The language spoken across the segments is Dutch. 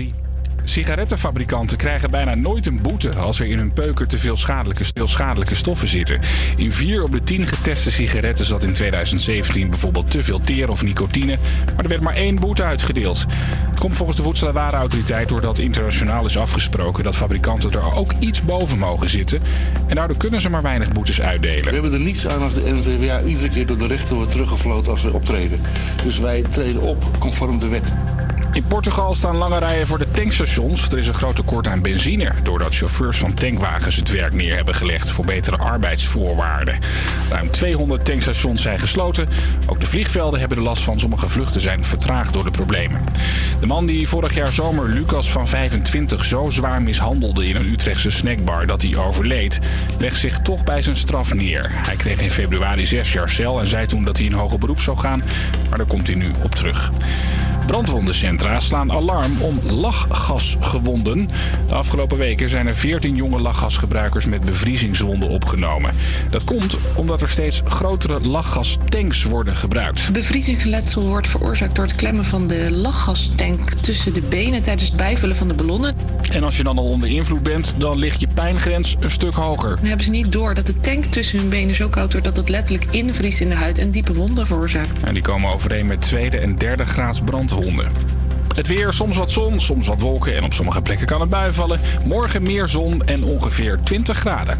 3. Sigarettenfabrikanten krijgen bijna nooit een boete als er in hun peuker te veel schadelijke, veel schadelijke stoffen zitten. In 4 op de 10 geteste sigaretten zat in 2017 bijvoorbeeld te veel teer of nicotine, maar er werd maar één boete uitgedeeld. Het komt volgens de Voedsel- en Warenautoriteit doordat internationaal is afgesproken dat fabrikanten er ook iets boven mogen zitten. En daardoor kunnen ze maar weinig boetes uitdelen. We hebben er niets aan als de NVWA iedere keer door de rechter wordt teruggefloten als we optreden. Dus wij treden op conform de wet. In Portugal staan lange rijen voor de tankstations. Er is een groot tekort aan benzine, doordat chauffeurs van tankwagens het werk neer hebben gelegd voor betere arbeidsvoorwaarden. Ruim 200 tankstations zijn gesloten. Ook de vliegvelden hebben er last van. Sommige vluchten zijn vertraagd door de problemen. De man die vorig jaar zomer Lucas van 25 zo zwaar mishandelde in een Utrechtse snackbar dat hij overleed, legt zich toch bij zijn straf neer. Hij kreeg in februari 6 jaar cel en zei toen dat hij in hoger beroep zou gaan, maar daar komt hij nu op terug. Brandwondencentra slaan alarm om lachgasgewonden. De afgelopen weken zijn er 14 jonge lachgasgebruikers met bevriezingswonden opgenomen. Dat komt omdat er steeds grotere lachgastanks worden gebruikt. Bevriezingsletsel wordt veroorzaakt door het klemmen van de lachgastank tussen de benen tijdens het bijvullen van de ballonnen. En als je dan al onder invloed bent, dan ligt je pijngrens een stuk hoger. Dan hebben ze niet door dat de tank tussen hun benen zo koud wordt dat het letterlijk invriest in de huid en diepe wonden veroorzaakt. En die komen overeen met tweede en derde graads brandwonden. Het weer, soms wat zon, soms wat wolken en op sommige plekken kan het bui vallen. Morgen meer zon en ongeveer 20 graden.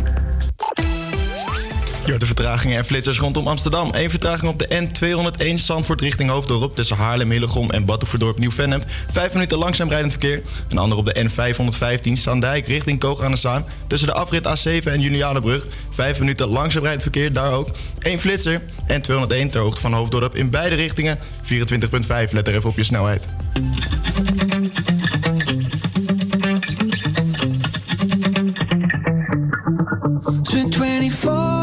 De vertragingen en flitsers rondom Amsterdam. Eén vertraging op de N201 Zandvoort richting Hoofddorp... tussen Haarlem, Hillegom en Batuverdorp Nieuw-Vennep. Vijf minuten langzaam rijdend verkeer. Een ander op de N515 Zandijk richting Koog aan de Zaan... tussen de afrit A7 en Julianenbrug. Vijf minuten langzaam rijdend verkeer, daar ook. Eén flitser, N201 ter hoogte van Hoofddorp in beide richtingen. 24.5, let er even op je snelheid. It's been 24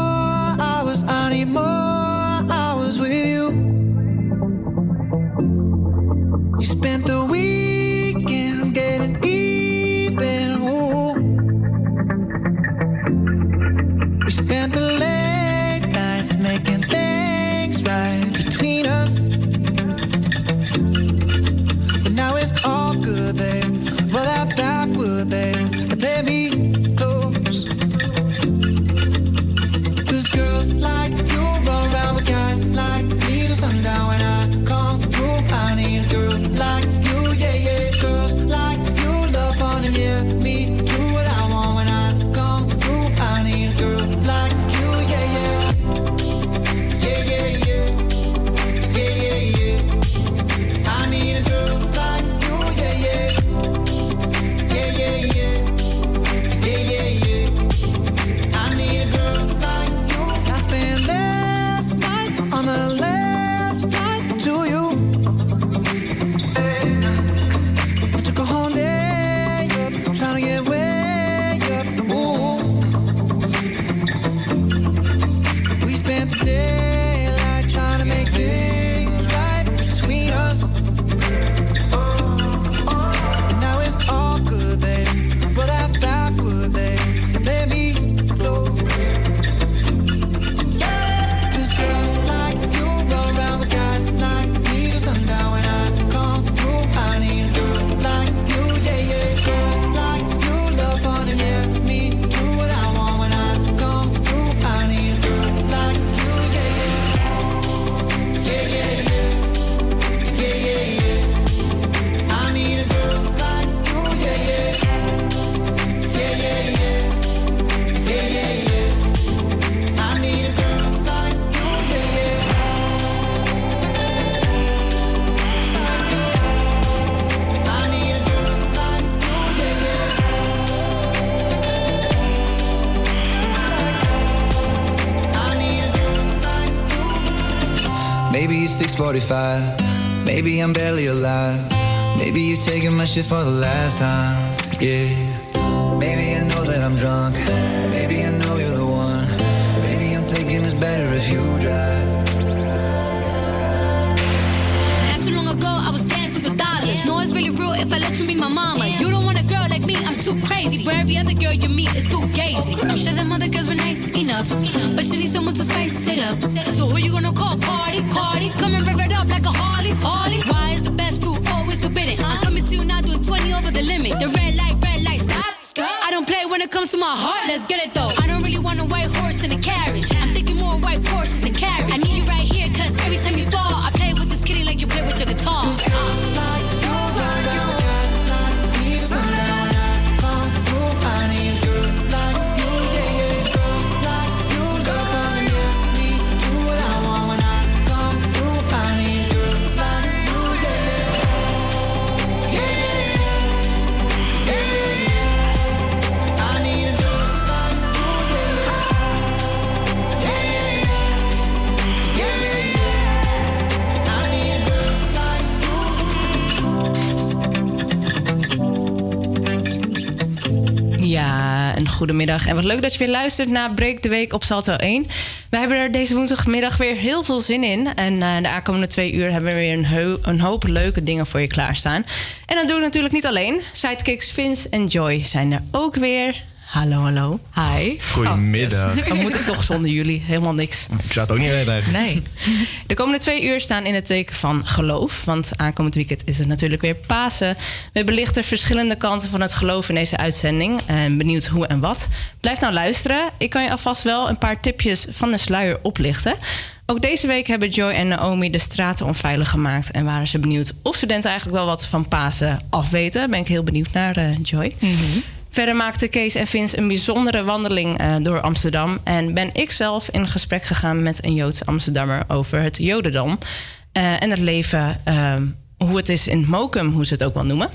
45 Maybe I'm barely alive. Maybe you're taking my shit for the last time. Yeah. Maybe I know that I'm drunk. Maybe I know you're the one. Maybe I'm thinking it's better if you drive. Not too long ago I was dancing for dollars. No, it's really real if I let you be my mama. You don't want a girl like me, I'm too crazy. Where every other girl you meet is too gazy. I'm sure them other girls were nice enough But you need someone to spice it up. So who you gonna call? Cardi, Cardi, come and forbidden? I'm coming to you now doing 20 over over the limit. The red light, red light, stop. stop. I don't play when it comes to my heart. Let's get it though. Goedemiddag. En wat leuk dat je weer luistert naar Break de Week op Salto 1. We hebben er deze woensdagmiddag weer heel veel zin in. En eh, de aankomende twee uur hebben we weer een, een hoop leuke dingen voor je klaarstaan. En dat doe ik natuurlijk niet alleen. Sidekicks Vince en Joy zijn er ook weer. Hallo, hallo. Hi. Goedemiddag. Oh, yes. Dan moet ik toch zonder jullie. Helemaal niks. Ik zou het ook niet weten eigenlijk. Nee. De komende twee uur staan in het teken van geloof. Want aankomend weekend is het natuurlijk weer Pasen. We belichten verschillende kanten van het geloof in deze uitzending. En benieuwd hoe en wat. Blijf nou luisteren. Ik kan je alvast wel een paar tipjes van de sluier oplichten. Ook deze week hebben Joy en Naomi de straten onveilig gemaakt. En waren ze benieuwd of studenten eigenlijk wel wat van Pasen afweten. Ben ik heel benieuwd naar eh, Joy. Verder maakten Kees en Vince een bijzondere wandeling eh, door Amsterdam. En ben ik zelf in gesprek gegaan met een Joodse Amsterdammer over het Jodendom. eh, en het leven, eh, hoe het is in Mokum, hoe ze het ook wel noemen.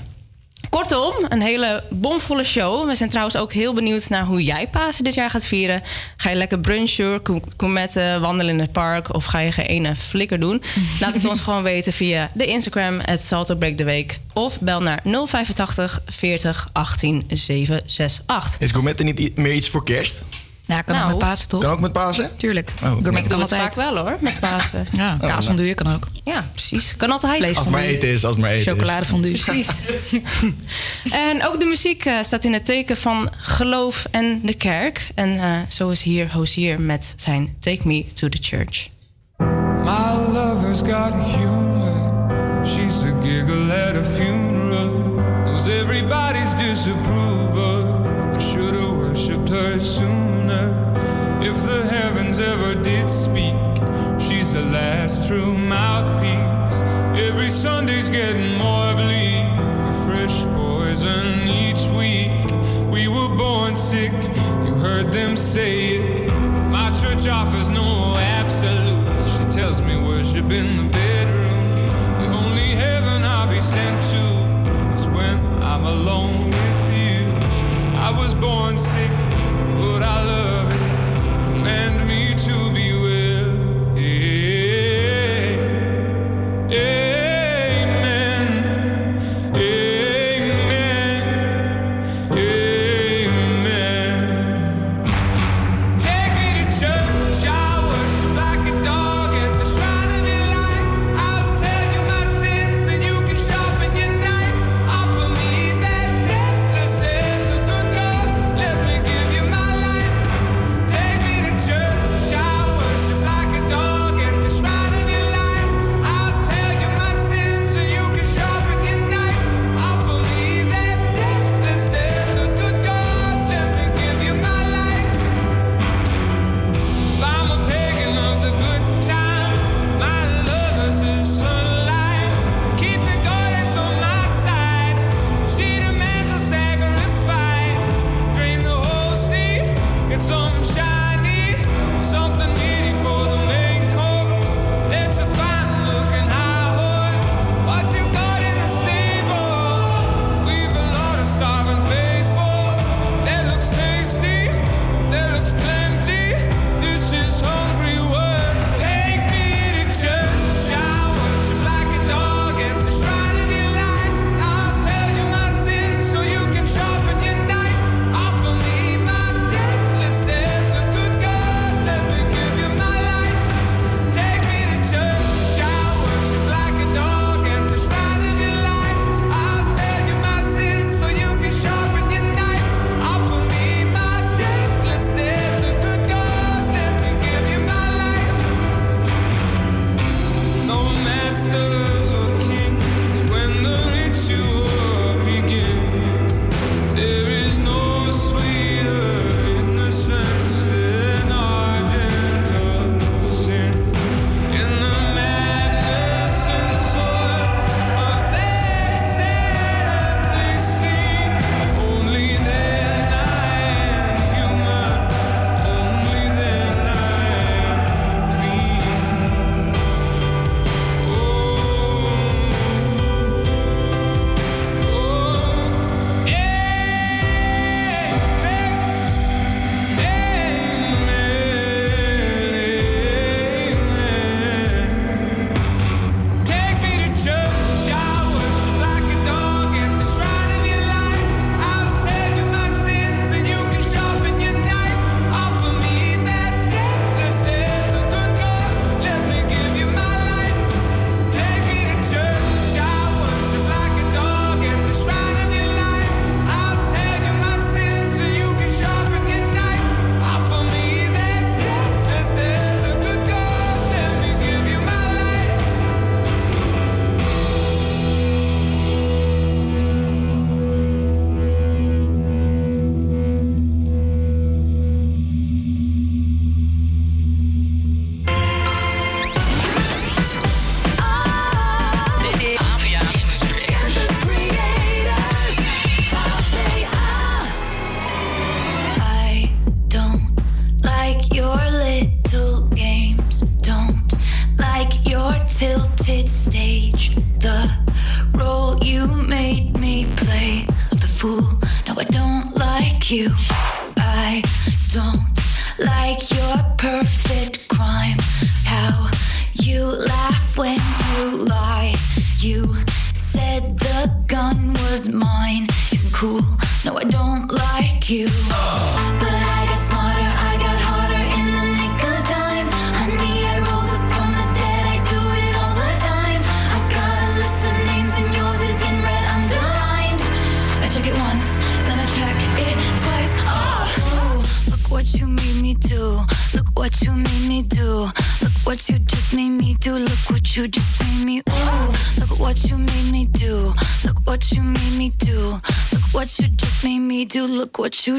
Kortom, een hele bomvolle show. We zijn trouwens ook heel benieuwd naar hoe jij Pasen dit jaar gaat vieren. Ga je lekker brunchen, ko- kometten, wandelen in het park... of ga je geen ene flikker doen? Laat het ons gewoon weten via de Instagram... het Salto Break de Week. Of bel naar 085 40 18 768. Is gourmetten niet meer iets voor kerst? Ja, kan Nou. ook met Pasen, toch? Kan ook met Pasen? Tuurlijk. Oh, Gourmet nou. kan Doe het vaak altijd. wel hoor, met Pasen. Ja, Oh, kaasfondue kan ook. Ja, precies. Kan altijd. Vlees Als het maar eten is, als het maar eten is. Chocoladefondue. Precies. en ook de muziek eh, staat in het teken van geloof en de kerk. En eh, zo is hier Hozier met zijn Take Me to the Church. My lover's got humor. She's the giggle at a funeral. Knows everybody's disapproval. I should have worshipped her sooner. If the heavens ever did speak, she's the last true mouthpiece. Every Sunday's getting more bleak. A fresh poison each week. We were born sick, you heard them say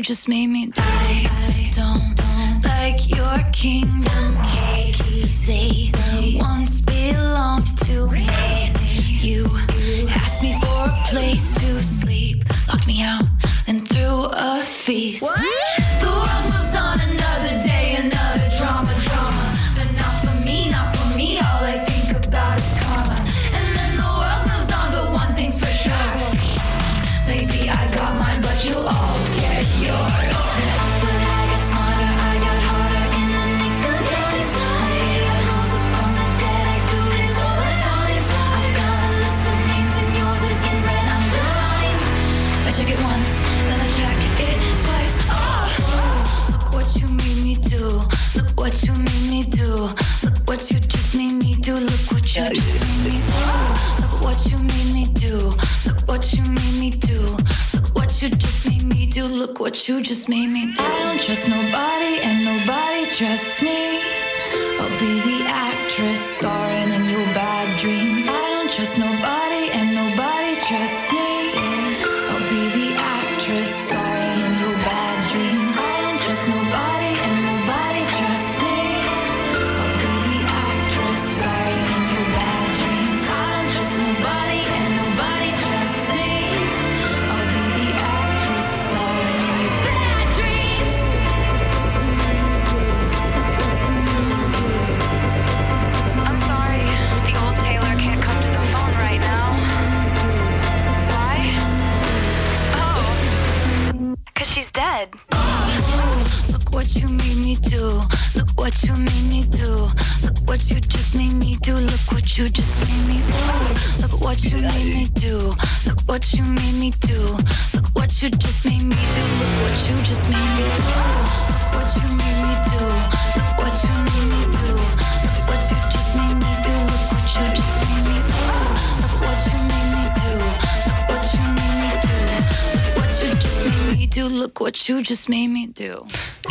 just made me do.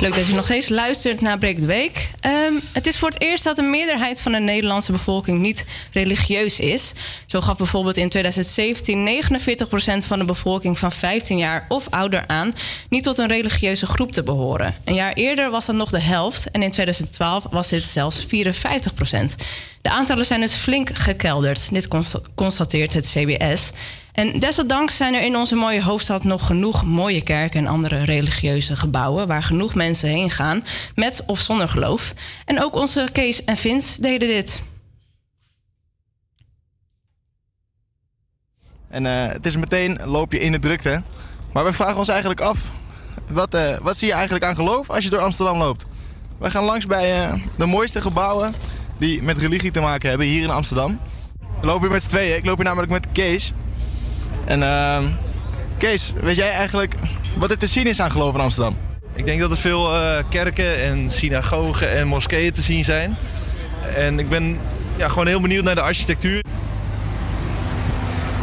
Leuk dat je nog steeds luistert naar Breek de Week. Ehm, het is voor het eerst dat de meerderheid van de Nederlandse bevolking niet religieus is. Zo gaf bijvoorbeeld in 2017 49% van de bevolking van 15 jaar of ouder aan niet tot een religieuze groep te behoren. Een jaar eerder was dat nog de helft en in 2012 was dit zelfs 54%. De aantallen zijn dus flink gekelderd. Dit consta- constateert het CBS. En desondanks zijn er in onze mooie hoofdstad nog genoeg mooie kerken en andere religieuze gebouwen waar genoeg mensen heen gaan, met of zonder geloof. En ook onze Kees en Vince deden dit. En eh, het is meteen loop je in de drukte. Maar we vragen ons eigenlijk af, wat, eh, wat zie je eigenlijk aan geloof als je door Amsterdam loopt? We gaan langs bij eh, de mooiste gebouwen die met religie te maken hebben hier in Amsterdam. We lopen hier met z'n tweeën. Ik loop hier namelijk met Kees. En ehm, Kees, weet jij eigenlijk wat er te zien is aan geloof in Amsterdam? Ik denk dat er veel kerken en synagogen en moskeeën te zien zijn. En ik ben ja, gewoon heel benieuwd naar de architectuur.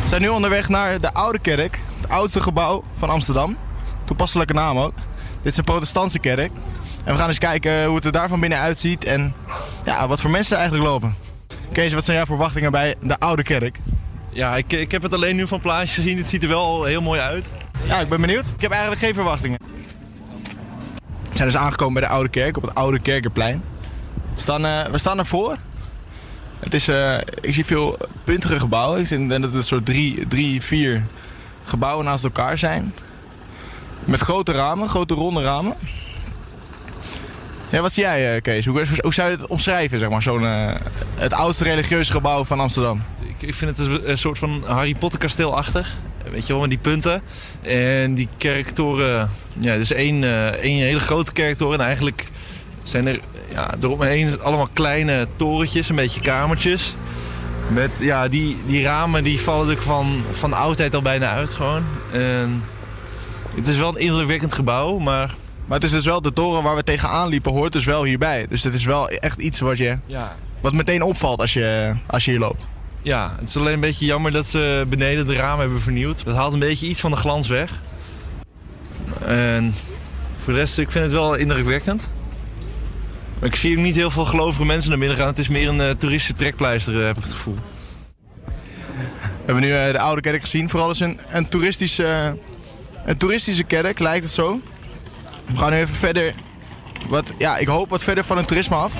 We zijn nu onderweg naar de Oude Kerk, het oudste gebouw van Amsterdam. Toepasselijke naam ook. Dit is een protestantse kerk. En we gaan eens kijken hoe het er daar van binnen uitziet en ja, wat voor mensen er eigenlijk lopen. Kees, wat zijn jouw verwachtingen bij de Oude Kerk? Ja, ik, ik heb het alleen nu van plaatjes gezien. Het ziet er wel heel mooi uit. Ja, ik ben benieuwd. Ik heb eigenlijk geen verwachtingen. We zijn dus aangekomen bij de Oude Kerk op het Oude Kerkenplein. We staan, eh, we staan ervoor. Het is, eh, ik zie veel puntige gebouwen. Ik denk dat het een soort drie, drie, vier gebouwen naast elkaar zijn. Met grote ramen, grote ronde ramen. Ja, wat zie jij, eh, Kees? Hoe, hoe zou je het omschrijven, zeg maar, zo'n, eh, het oudste religieuze gebouw van Amsterdam? Ik, ik vind het een, soort van Harry Potter kasteelachtig. Weet je wel, met die punten. En die kerktoren, ja, het is één, één hele grote kerktoren. En eigenlijk zijn er ja, eromheen allemaal kleine torentjes, een beetje kamertjes. Met, ja, die, die ramen die vallen natuurlijk van, van de oudheid al bijna uit gewoon. En het is wel een indrukwekkend gebouw, maar... Maar het is dus wel de toren waar we tegenaan liepen, hoort dus wel hierbij. Dus het is wel echt iets wat, je, Ja. wat meteen opvalt als je, als je hier loopt. Ja, het is alleen een beetje jammer dat ze beneden de ramen hebben vernieuwd. Dat haalt een beetje iets van de glans weg. En voor de rest, ik vind het wel indrukwekkend. Ik zie niet heel veel gelovige mensen naar binnen gaan. Het is meer een eh, toeristische trekpleister, eh, heb ik het gevoel. We hebben nu eh, de oude kerk gezien. Vooral is een, een, toeristische, een toeristische kerk, lijkt het zo. We gaan nu even verder, wat, ja, ik hoop wat verder van het toerisme af.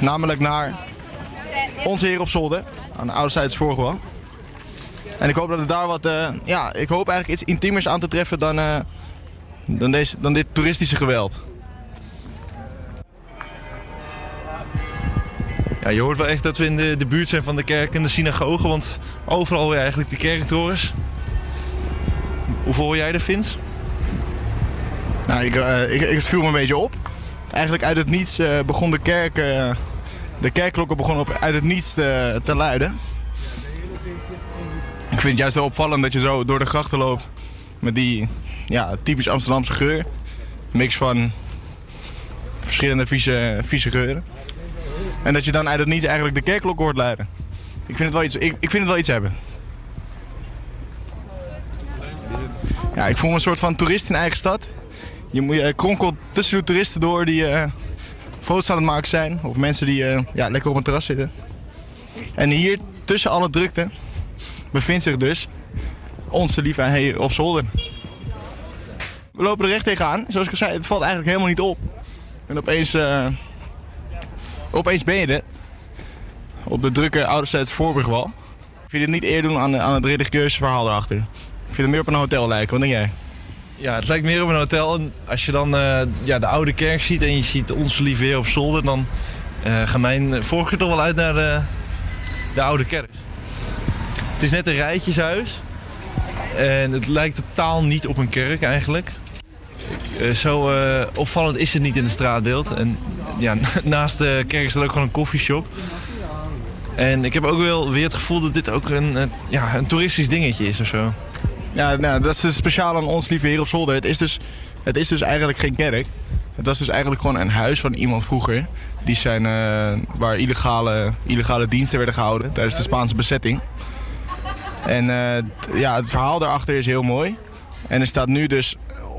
Namelijk naar Onze Heer op Zolder, aan de oude zijde. En ik hoop dat het daar wat, ja, ik hoop eigenlijk iets intiemers aan te treffen dan, dan, deze, dan dit toeristische geweld. Ja, je hoort wel echt dat we in de, de buurt zijn van de kerk en de synagoge. Want overal je eigenlijk de kerktorens. Hoeveel hoor jij er, Vins? Nou, ik, eh, ik, ik, het viel me een beetje op. Eigenlijk uit het niets eh, begon de kerk, eh, de kerkklokken begonnen op, uit het niets te, te luiden. Ik vind het juist wel opvallend dat je zo door de grachten loopt met die ja, typisch Amsterdamse geur. Mix van verschillende vieze, vieze geuren. En dat je dan uit het niets eigenlijk de kerkklok hoort luiden. Ik vind het wel iets, ik, vind het wel iets hebben. Ja, ik voel me een soort van toerist in eigen stad. Je, moet, je kronkelt tussen de toeristen door die eh foto's aan het maken zijn. Of mensen die eh, ja, lekker op een terras zitten. En hier, tussen alle drukte, bevindt zich dus onze lieve heer op zolder. We lopen er recht tegenaan. Zoals ik al zei, het valt eigenlijk helemaal niet op. En opeens, eh, opeens ben je er. Op de drukke ouderzijds Voorburgwal. Ik vind het niet eer doen aan, aan het religieuze verhaal erachter. Ik vind het meer op een hotel lijken. Wat denk jij? Ja, het lijkt meer op een hotel. En als je dan eh, ja, de oude kerk ziet en je ziet onze lieve heer op zolder... dan eh gaat mijn voorkeur toch wel uit naar de, de oude kerk. Het is net een rijtjeshuis. En het lijkt totaal niet op een kerk eigenlijk. Eh, zo eh, opvallend is het niet in het straatbeeld. En ja, naast de kerk is er ook gewoon een koffieshop. En ik heb ook wel weer het gevoel dat dit ook een, eh, ja, een toeristisch dingetje is of zo. Ja, nou, dat is dus speciaal aan ons lieve heer op zolder. Het is, dus, het is dus eigenlijk geen kerk. Het was dus eigenlijk gewoon een huis van iemand vroeger. Die zijn, waar illegale, illegale diensten werden gehouden tijdens de Spaanse bezetting. En ja, het verhaal daarachter is heel mooi. En er staat nu dus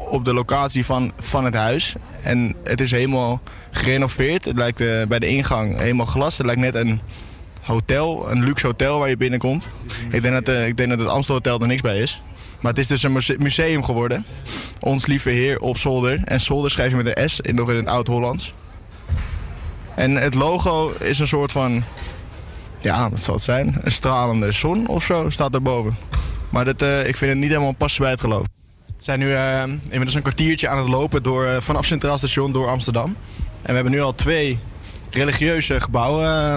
op de locatie van, van het huis. En het is helemaal gerenoveerd. Het lijkt eh, bij de ingang helemaal glas. Het lijkt net een hotel, een luxe hotel waar je binnenkomt. Ik denk dat, eh, ik denk dat het Amstel Hotel er niks bij is. Maar het is dus een muse- museum geworden. Ons lieve heer op zolder. En zolder schrijf je met een S, nog in het oud-Hollands. En het logo is een soort van... Ja, wat zal het zijn? Een stralende zon of zo staat erboven. Maar dat, eh, ik vind het niet helemaal passen bij het geloof. Zijn nu eh, inmiddels een kwartiertje aan het lopen door, eh, vanaf Centraal Station door Amsterdam. En we hebben nu al twee religieuze gebouwen eh,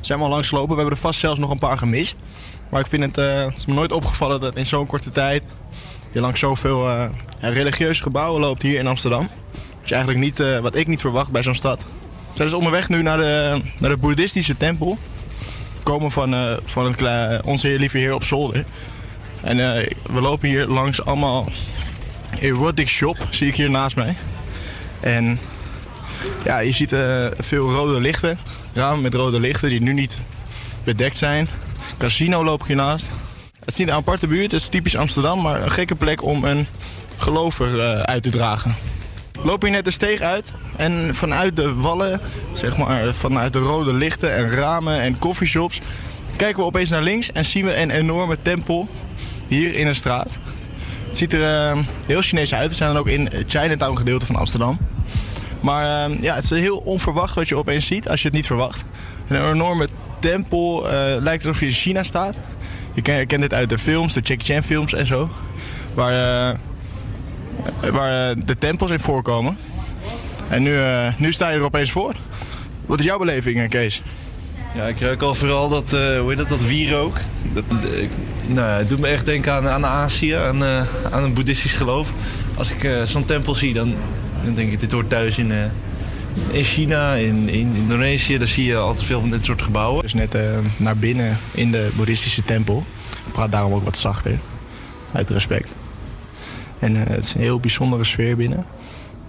zijn we al langs gelopen. We hebben er vast zelfs nog een paar gemist. Maar ik vind het, het is me nooit opgevallen dat in zo'n korte tijd je langs zoveel religieuze gebouwen loopt hier in Amsterdam. Dat is eigenlijk niet, wat ik niet verwacht bij zo'n stad. We zijn dus onderweg nu naar de, naar de boeddhistische tempel. We komen van, van het onze Heer Lieve Heer op zolder. En eh, we lopen hier langs allemaal erotic shop, zie ik hier naast mij. En ja, je ziet eh, veel rode lichten, ramen met rode lichten die nu niet bedekt zijn. Casino loop ik hiernaast. Het is niet een aparte buurt, het is typisch Amsterdam, maar een gekke plek om een gelover eh, uit te dragen. Lopen hier net de steeg uit en vanuit de wallen, zeg maar vanuit de rode lichten en ramen en coffeeshops, kijken we opeens naar links en zien we een enorme tempel hier in een straat. Het ziet er eh, heel Chinees uit. We zijn dan ook in het Chinatown gedeelte van Amsterdam. Maar eh, ja, het is heel onverwacht wat je opeens ziet als je het niet verwacht. Een enorme tempel, eh, lijkt alsof je in China staat. Je ken- je kent dit uit de films, de Jackie Chan films en zo. Waar, eh, waar eh, de tempels in voorkomen. En nu, nu sta je er opeens voor. Wat is jouw beleving, Kees? Ja, ik ruik al vooral dat, eh, hoe heet dat, dat wierook. Dat, eh, Nou, het doet me echt denken aan, aan Azië, aan, eh, aan een boeddhistisch geloof. Als ik zo'n tempel zie, dan, dan denk ik, dit hoort thuis in, in China, in, in Indonesië. Daar zie je altijd veel van dit soort gebouwen. Dus net naar binnen in de boeddhistische tempel. Ik praat daarom ook wat zachter, uit respect. En het is een heel bijzondere sfeer binnen.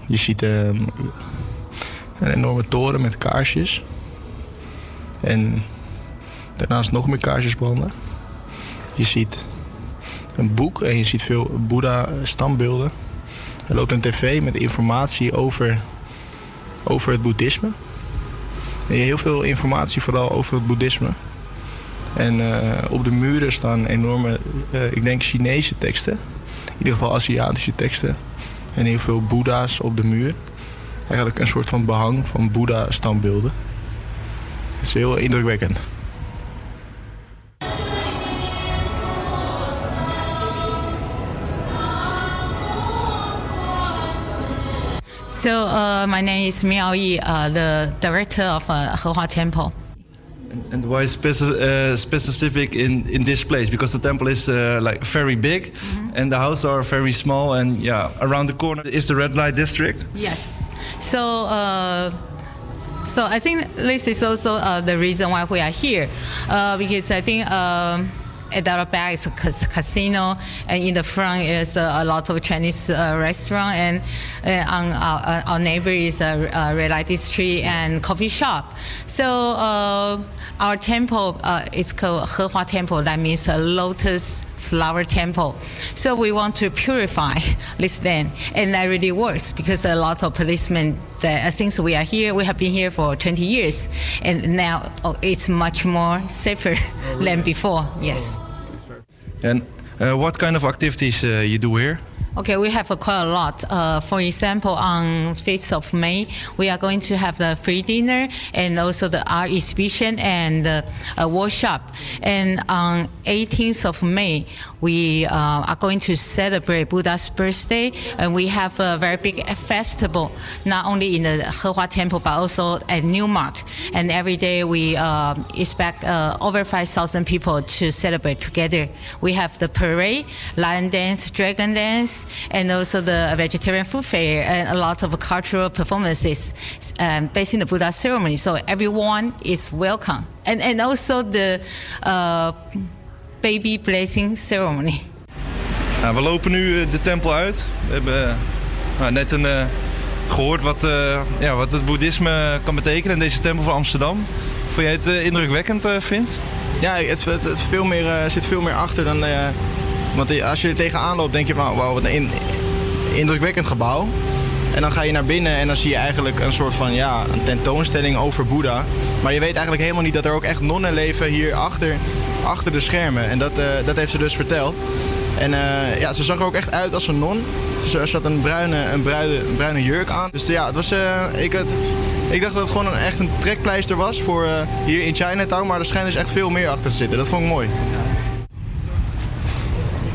Je ziet eh, een enorme toren met kaarsjes. En daarnaast nog meer kaarsjes branden. Je ziet een boek en je ziet veel Boeddha-standbeelden. Er loopt een tv met informatie over, over het boeddhisme. En heel veel informatie vooral over het boeddhisme. En eh, op de muren staan enorme, eh, ik denk Chinese teksten. In ieder geval Aziatische teksten. En heel veel boeddha's op de muur. Eigenlijk een soort van behang van boeddha-standbeelden. Het is heel indrukwekkend. So uh, my name is Miao Yi, uh, the director of uh, Hehua Temple. And why speci- uh, specific in, in this place? Because the temple is uh, like very big, and the houses are very small. And yeah, around the corner is the red light district. Yes. So, uh, so I think this is also uh, the reason why we are here, uh, because I think. Um, at our back is a casino, and in the front is uh, a lot of Chinese uh, restaurant, and on our, uh, our neighbor is a, a red light district and coffee shop. So uh, our temple uh, is called Hehua Temple. That means a lotus flower temple. So we want to purify this land, and that really works because a lot of policemen. Uh, since we are here, we have been here for 20 years, and now oh, it's much more safer than before. Yes. And uh, what kind of activities uh, you do here? Okay, we have quite a lot. Uh, for example, on 5th of May, we are going to have the free dinner and also the art exhibition and uh, a workshop. And on 18th of May, we uh, are going to celebrate Buddha's birthday, and we have a very big festival, not only in the Hehua Temple but also at Newmark. And every day we uh, expect uh, over 5,000 people to celebrate together. We have the parade, lion dance, dragon dance, and also the vegetarian food fair, and a lot of cultural performances um, based in the Buddha ceremony. So everyone is welcome. And, and also the uh, baby blessing ceremony. Nou, we lopen nu eh, de tempel uit. We hebben eh, nou, net een, eh, gehoord wat, eh, ja, wat het boeddhisme kan betekenen in deze tempel van Amsterdam. Vond jij het eh, indrukwekkend, eh Vince? Ja, het, het, het veel meer, eh, zit veel meer achter dan. eh, want als je er tegenaan loopt, denk je wauw, wat een in- indrukwekkend gebouw. En dan ga je naar binnen en dan zie je eigenlijk een soort van ja, een tentoonstelling over Boeddha. Maar je weet eigenlijk helemaal niet dat er ook echt nonnen leven hier achter, achter de schermen. En dat, eh, dat heeft ze dus verteld. En eh, ja, ze zag er ook echt uit als een non. Ze, ze had een bruine, een, bruine, bruine jurk aan. Dus ja, het was, eh, ik, het, ik dacht dat het gewoon een, echt een trekpleister was voor hier in Chinatown. Maar er schijnt dus echt veel meer achter te zitten. Dat vond ik mooi.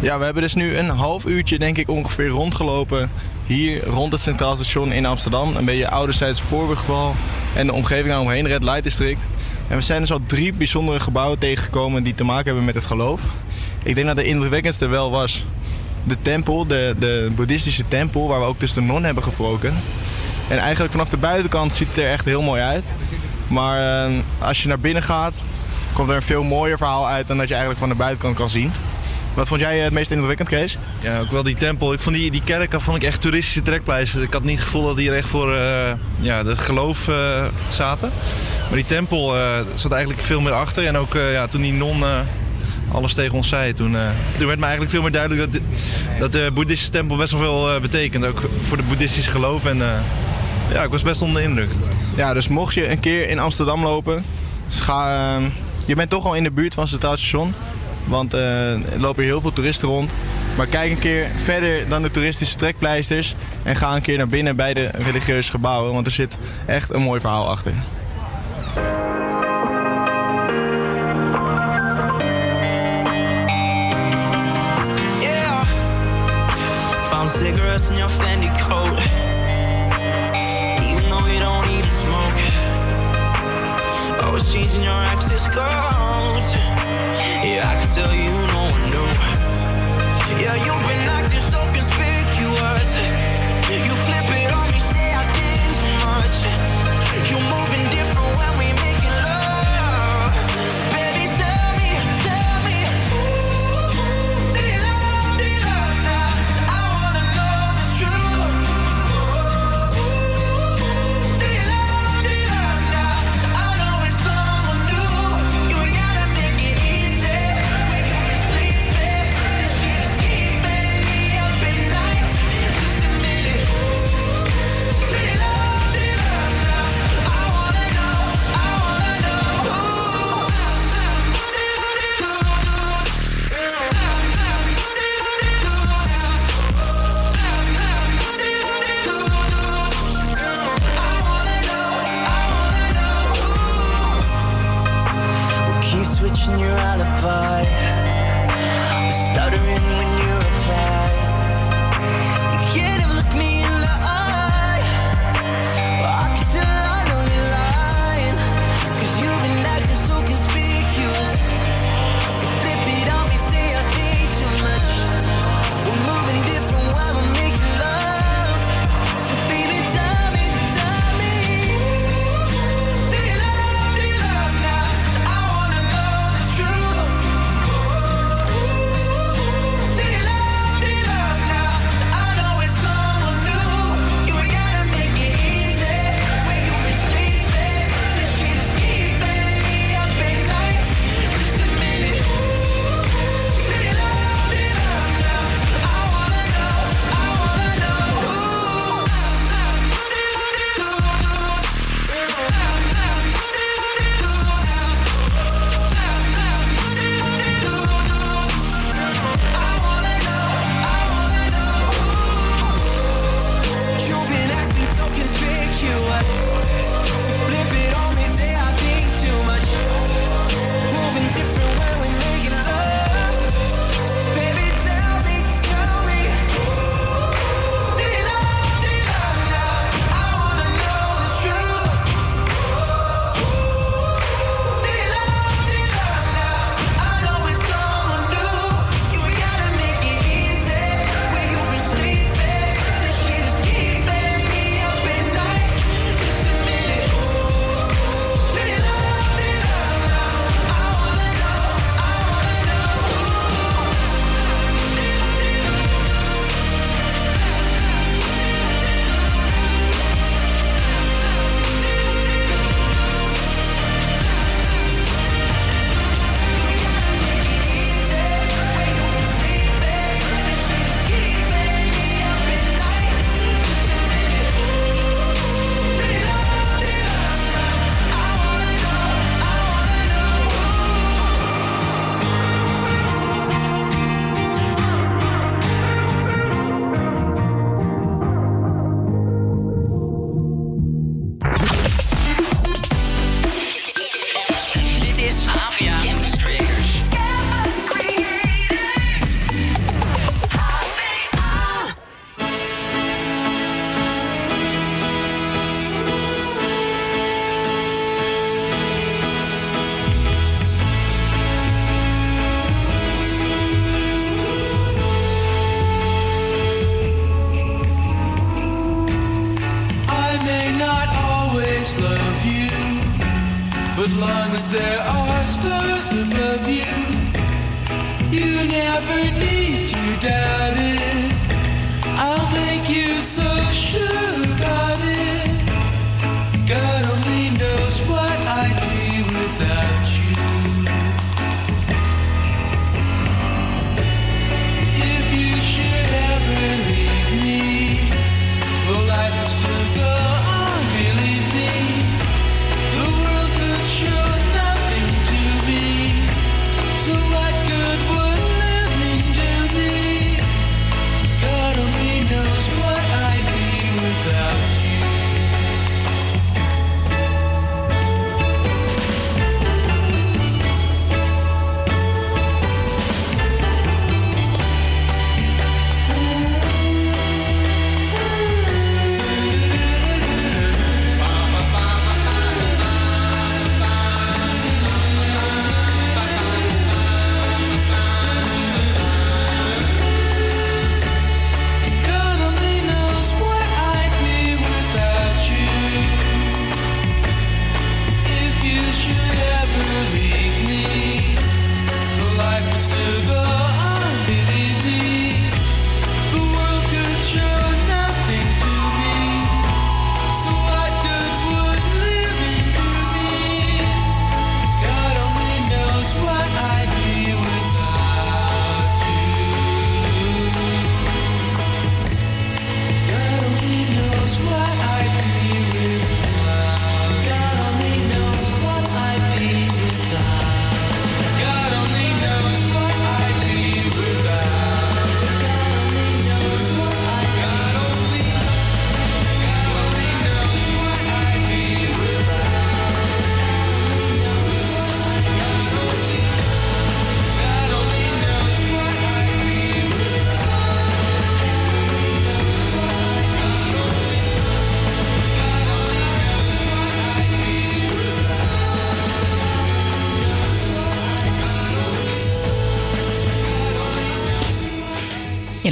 Ja, we hebben dus nu een half uurtje denk ik ongeveer rondgelopen hier rond het Centraal Station in Amsterdam. Een beetje ouderzijds Voorburgwal en de omgeving daaromheen, Red Light District. En we zijn dus al drie bijzondere gebouwen tegengekomen die te maken hebben met het geloof. Ik denk dat de indrukwekkendste wel was de tempel, de, de boeddhistische tempel, waar we ook dus de non hebben gesproken. En eigenlijk vanaf de buitenkant ziet het er echt heel mooi uit. Maar eh, als je naar binnen gaat, komt er een veel mooier verhaal uit dan dat je eigenlijk van de buitenkant kan zien. Wat vond jij het meest indrukwekkend, Kees? Ja, ook wel die tempel. Ik vond die, die kerken vond ik echt toeristische trekpleisters. Ik had niet het gevoel dat die hier echt voor eh, ja, het geloof eh, zaten. Maar die tempel eh, zat eigenlijk veel meer achter. En ook eh, ja, toen die non eh, alles tegen ons zei, toen, eh, toen werd me eigenlijk veel meer duidelijk dat, dat de boeddhistische tempel best wel veel eh, betekent. Ook voor het boeddhistische geloof. En eh, ja, ik was best onder de indruk. Ja, dus mocht je een keer in Amsterdam lopen, dus ga, eh, je bent toch al in de buurt van het Centraal Station. Want eh, er lopen hier heel veel toeristen rond. Maar kijk een keer verder dan de toeristische trekpleisters. En ga een keer naar binnen bij de religieuze gebouwen. Want er zit echt een mooi verhaal achter. Cigarettes in your coat. You don't even smoke. Your. Yeah, I can tell you no one knew. Yeah, you've been acting so conspicuous.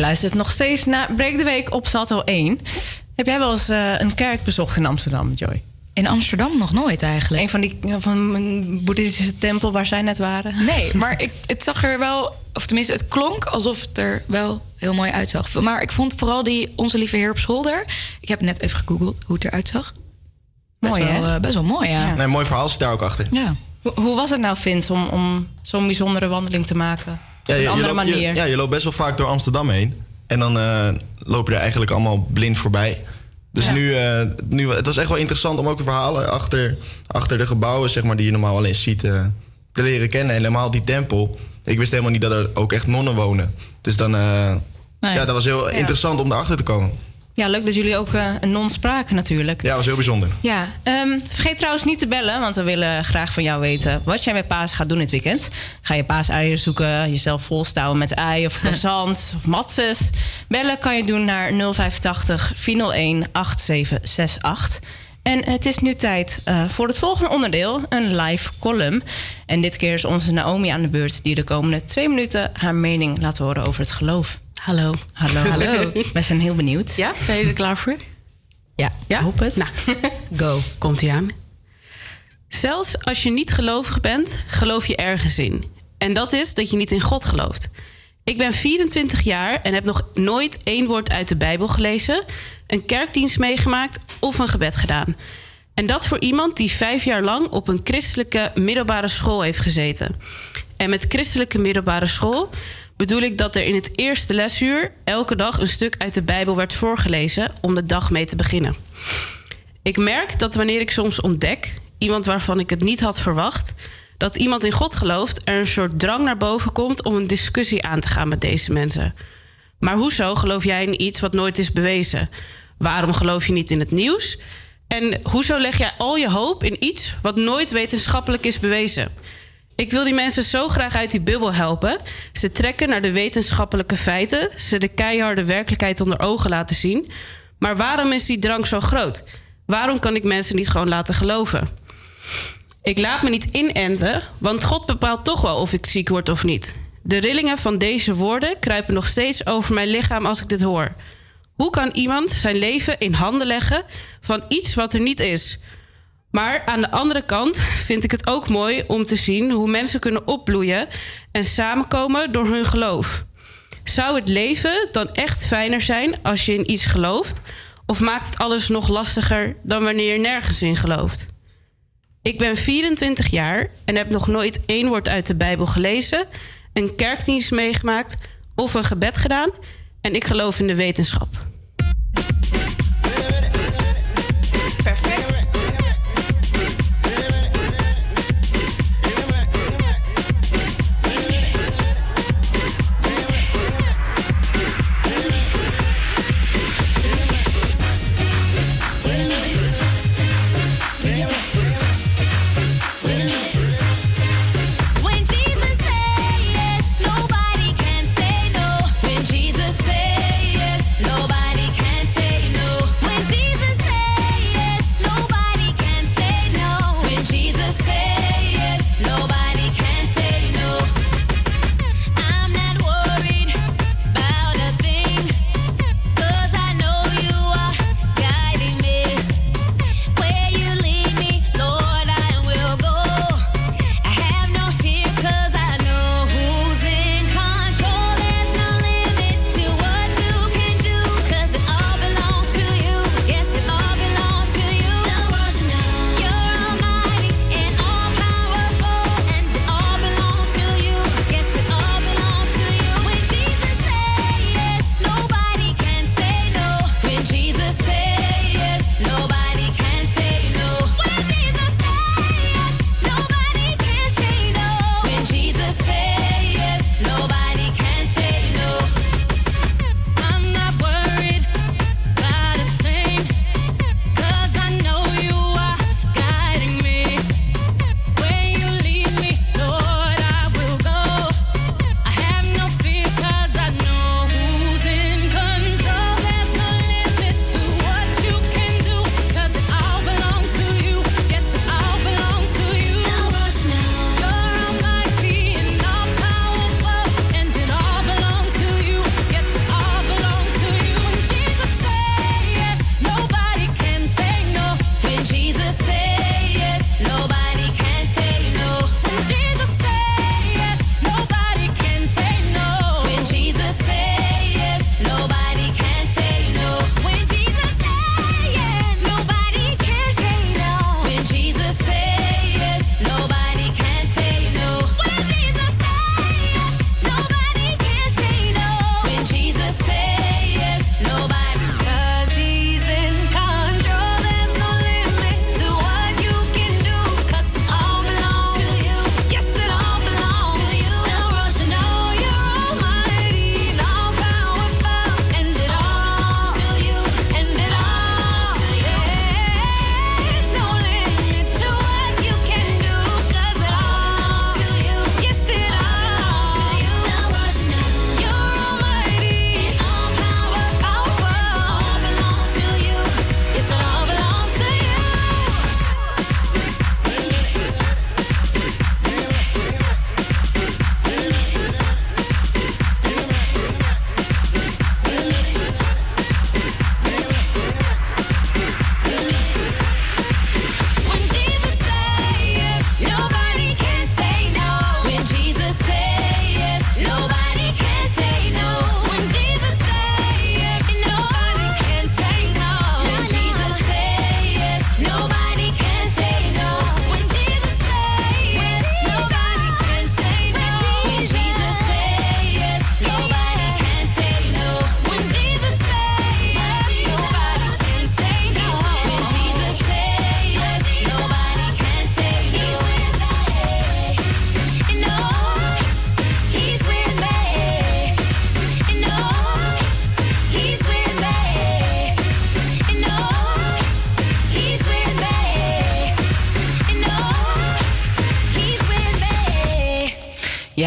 Luistert nog steeds naar Break the Week op Salto 1. Heb jij wel eens eh, een kerk bezocht in Amsterdam, Joy? In Amsterdam nog nooit eigenlijk. Een van die van een boeddhistische tempel waar zij net waren? Nee, maar ik, het zag er wel, of tenminste, het klonk alsof het er wel heel mooi uitzag. Maar ik vond vooral die Onze Lieve Heer op Scholder. Ik heb net even gegoogeld hoe het eruit zag. Best Mooi, wel, hè? eh, best wel mooi, ja. Nee, mooi verhaal zit daar ook achter. Ja. Hoe, hoe was het nou, Vince, om, om zo'n bijzondere wandeling te maken? Ja, je, andere loopt, je- manier. ja, je loopt best wel vaak door Amsterdam heen. En dan eh, loop je er eigenlijk allemaal blind voorbij. Dus nu, eh, nu, het was echt wel interessant om ook de verhalen achter, achter de gebouwen, zeg maar, die je normaal alleen ziet, eh, te leren kennen. En helemaal die tempel. Ik wist helemaal niet dat er ook echt nonnen wonen. Dus dan, Nee. ja, dat was heel Ja. interessant om erachter te komen. Ja, leuk dat jullie ook eh, een non spraken natuurlijk. Ja, dat was heel bijzonder. Ja, ehm, vergeet trouwens niet te bellen, want we willen graag van jou weten wat jij met paas gaat doen dit weekend. Ga je paaseieren zoeken, jezelf volstouwen met ei of croissants of matzes? Bellen kan je doen naar 085 401 8768. En het is nu tijd eh, voor het volgende onderdeel, een live column. En dit keer is onze Naomi aan de beurt, die de komende twee minuten haar mening laat horen over het geloof. Hallo. Hallo. Hallo. Wij zijn heel benieuwd. Ja, zijn jullie er klaar voor? Ja. Ja? Hoop het. Nou, go. Komt ie aan. Zelfs als je niet gelovig bent, geloof je ergens in. En dat is dat je niet in God gelooft. Ik ben 24 jaar en heb nog nooit één woord uit de Bijbel gelezen, een kerkdienst meegemaakt of een gebed gedaan. En dat voor iemand die vijf jaar lang op een christelijke middelbare school heeft gezeten. En met christelijke middelbare school bedoel ik dat er in het eerste lesuur elke dag een stuk uit de Bijbel werd voorgelezen om de dag mee te beginnen. Ik merk dat wanneer ik soms ontdek, iemand waarvan ik het niet had verwacht, dat iemand in God gelooft, er een soort drang naar boven komt om een discussie aan te gaan met deze mensen. Maar hoezo geloof jij in iets wat nooit is bewezen? Waarom geloof je niet in het nieuws? En hoezo leg jij al je hoop in iets wat nooit wetenschappelijk is bewezen? Ik wil die mensen zo graag uit die bubbel helpen. Ze trekken naar de wetenschappelijke feiten, ze de keiharde werkelijkheid onder ogen laten zien. Maar waarom is die drang zo groot? Waarom kan ik mensen niet gewoon laten geloven? Ik laat me niet inenten, want God bepaalt toch wel of ik ziek word of niet. De rillingen van deze woorden kruipen nog steeds over mijn lichaam als ik dit hoor. Hoe kan iemand zijn leven in handen leggen van iets wat er niet is? Maar aan de andere kant vind ik het ook mooi om te zien hoe mensen kunnen opbloeien en samenkomen door hun geloof. Zou het leven dan echt fijner zijn als je in iets gelooft? Of maakt het alles nog lastiger dan wanneer je nergens in gelooft? Ik ben 24 jaar en heb nog nooit één woord uit de Bijbel gelezen, een kerkdienst meegemaakt of een gebed gedaan. En ik geloof in de wetenschap.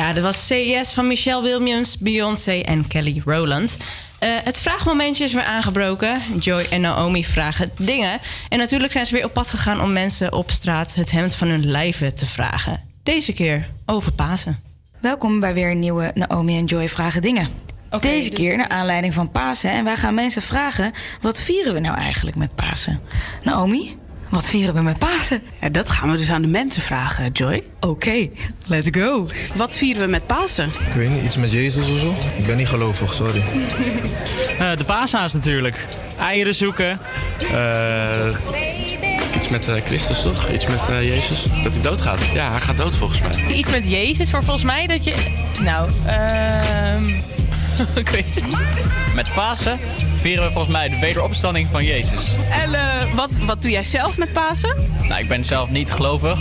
Ja, dat was CES van Michelle Williams, Beyoncé en Kelly Rowland. Eh, het vraagmomentje is weer aangebroken. Joy en Naomi vragen dingen. En natuurlijk zijn ze weer op pad gegaan om mensen op straat het hemd van hun lijven te vragen. Deze keer over Pasen. Welkom bij weer een nieuwe Naomi en Joy Vragen Dingen. Deze keer naar aanleiding van Pasen. En wij gaan mensen vragen: wat vieren we nou eigenlijk met Pasen? Naomi, wat vieren we met Pasen? Ja, dat gaan we dus aan de mensen vragen, Joy. Oké, let's go. Wat vieren we met Pasen? Ik weet niet, iets met Jezus of zo? Ik ben niet gelovig, sorry. Eh, de paashaas natuurlijk. Eieren zoeken. Eh, Iets met eh, Christus toch? Iets met eh, Jezus? Dat hij doodgaat. Ja, hij gaat dood volgens mij. Iets met Jezus, maar volgens mij dat je... Nou, ehm... ik weet het niet. met Pasen vieren we volgens mij de wederopstanding van Jezus. En eh, wat, wat doe jij zelf met Pasen? Nou, ik ben zelf niet gelovig.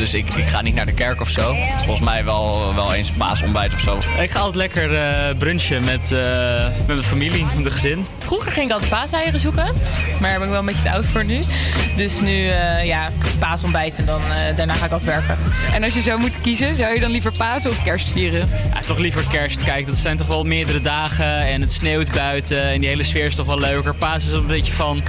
Dus ik, ik ga niet naar de kerk of zo. Volgens mij wel, wel eens paasontbijt of zo. Ik ga altijd lekker eh, brunchen met, eh, met mijn familie, met de gezin. Vroeger ging ik altijd paaseieren zoeken, maar daar ben ik wel een beetje te oud voor nu. Dus nu, eh, ja, paasontbijt en dan, eh, daarna ga ik altijd werken. En als je zou moeten kiezen, zou je dan liever Pasen of kerst vieren? Ja, toch liever kerst. Kijk, dat zijn toch wel meerdere dagen en het sneeuwt buiten en die hele sfeer is toch wel leuker. Paas is een beetje van...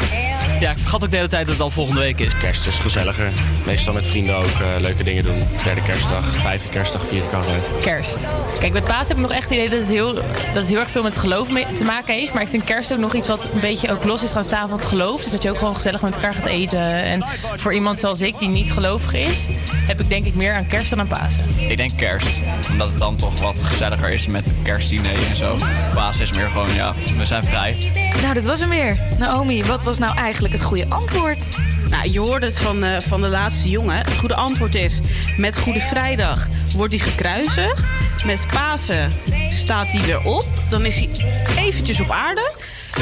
Ja, ik vergat ook de hele tijd dat het al volgende week is. Kerst is gezelliger. Meestal met vrienden ook eh, leuke dingen doen. Derde kerstdag, vijfde kerstdag vier ik altijd. Kerst. Kijk, met paas heb ik nog echt het idee dat het heel, dat het heel erg veel met geloof mee- te maken heeft. Maar ik vind kerst ook nog iets wat een beetje ook los is gaan staan van het geloof. Dus dat je ook gewoon gezellig met elkaar gaat eten. En voor iemand zoals ik, die niet gelovig is, heb ik denk ik meer aan kerst dan aan Pasen. Ik denk kerst. Omdat het dan toch wat gezelliger is met een kerstdiner en zo. Paas is meer gewoon, ja, we zijn vrij. Nou, dat was hem weer. Naomi, wat was nou eigenlijk het goede antwoord? Nou, je hoorde het van, eh, van de laatste jongen. Het goede antwoord is: met Goede Vrijdag wordt hij gekruisigd. Met Pasen staat hij weer op. Dan is hij eventjes op aarde.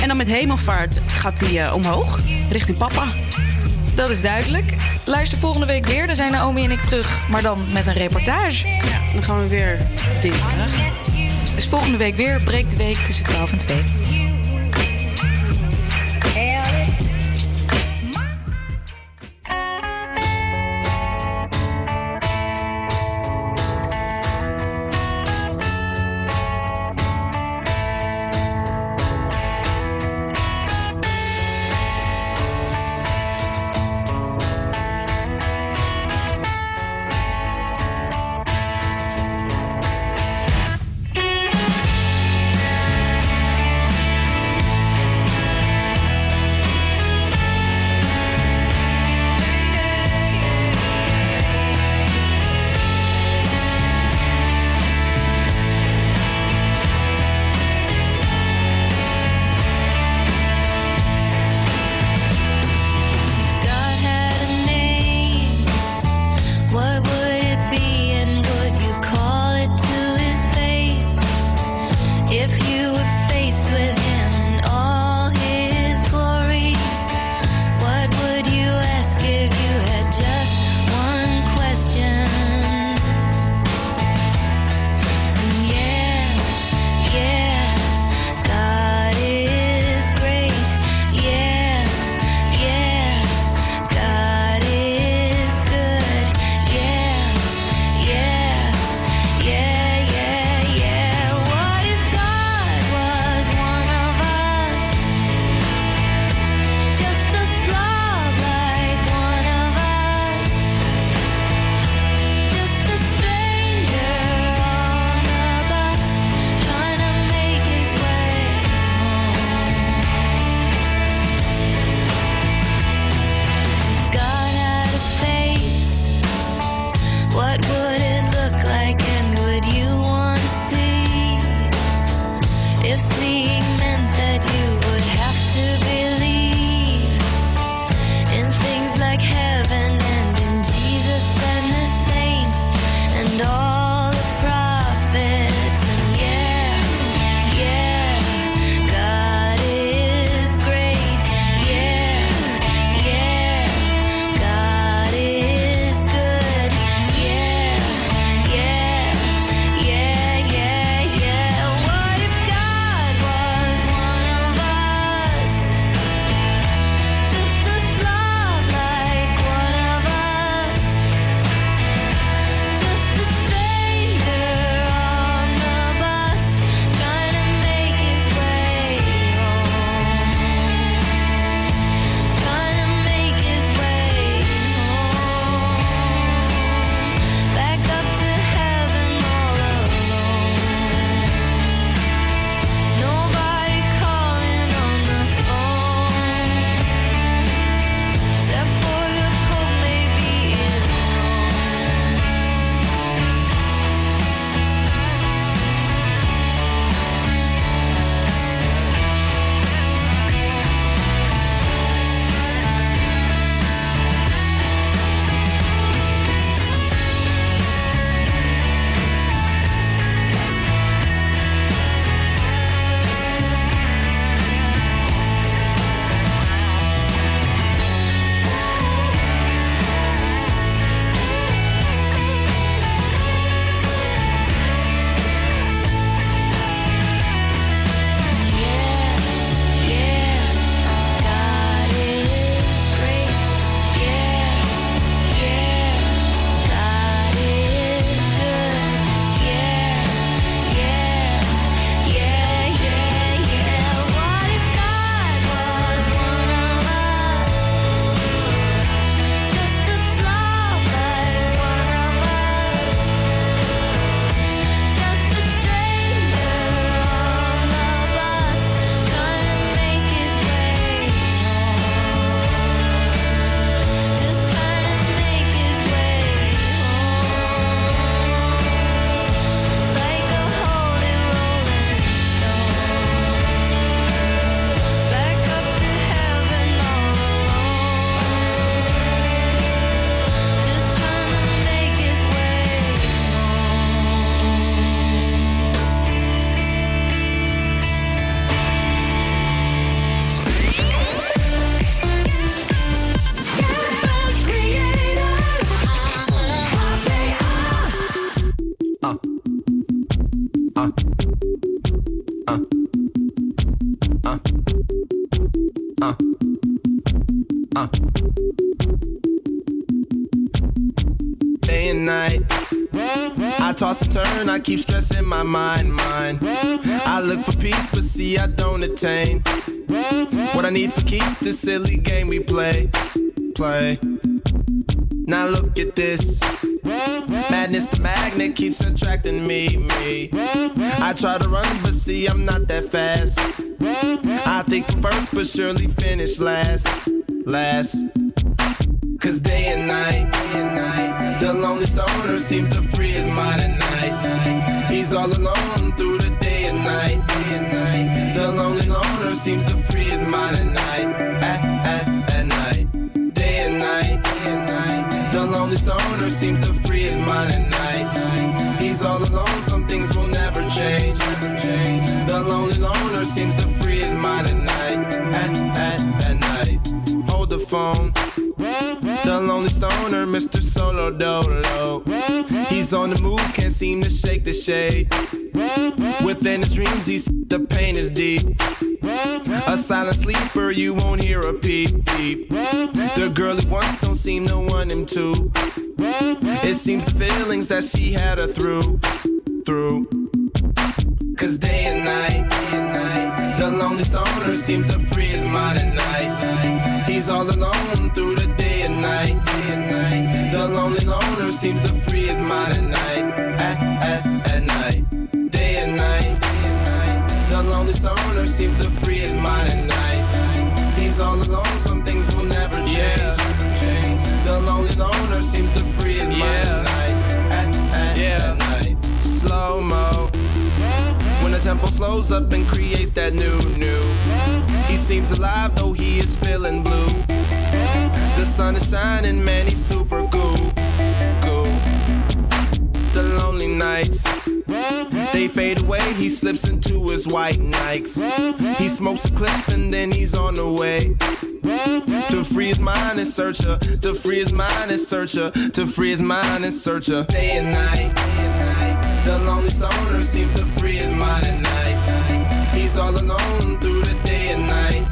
En dan met hemelvaart gaat hij eh, omhoog, richting papa. Dat is duidelijk. Luister volgende week weer. Dan zijn Naomi en ik terug. Maar dan met een reportage. Ja, dan gaan we weer vragen. Dus volgende week weer. Breekt de week tussen 12 en 2. Mind, mind. I look for peace, but see, I don't attain. What I need for keeps this silly game we play, play. Now look at this. Madness, the magnet keeps attracting me, me. I try to run, but see, I'm not that fast. I think I'm first, but surely finish last, last. Cause day and night, the lonely stoner seems to free his mind at night. He's all alone through the day and night, day and night. The lonely loner seems to free his mind at night, at, at, at night. Day and night, day and night, the lonely stoner seems to free his mind at night. He's all alone, some things will never change. The lonely loner seems to free his mind at night, at, at, at night. Hold the phone. The lonely stoner, Mr. Solo Dolo. He's on the move, can't seem to shake the shade. Within his dreams, he's the pain is deep. A silent sleeper, you won't hear a peep peep. The girl he wants don't seem to want him to. It seems the feelings that she had her through, through. Cause day and night, day and night, the lonely stoner seems to free his mind at night. He's all alone through the day and night, day and night. The lonely loner seems to free his mind at night, at, at, at night. Day and night, day and night, the lonely stoner seems to free his mind at night. He's all alone, some things will never change. The lonely loner seems to free his mind at night, at, at, at night. Slow mo. Tempo slows up and creates that new, new. He seems alive though he is feeling blue. The sun is shining, man, he's super cool. Cool. The lonely nights. They fade away, he slips into his white Nikes. He smokes a clip and then he's on the way. To free his mind and searcher, to free his mind and searcher, to free his mind and searcher. Day and night. The lonely stoner seems to free his mind at night. He's all alone through the day and night.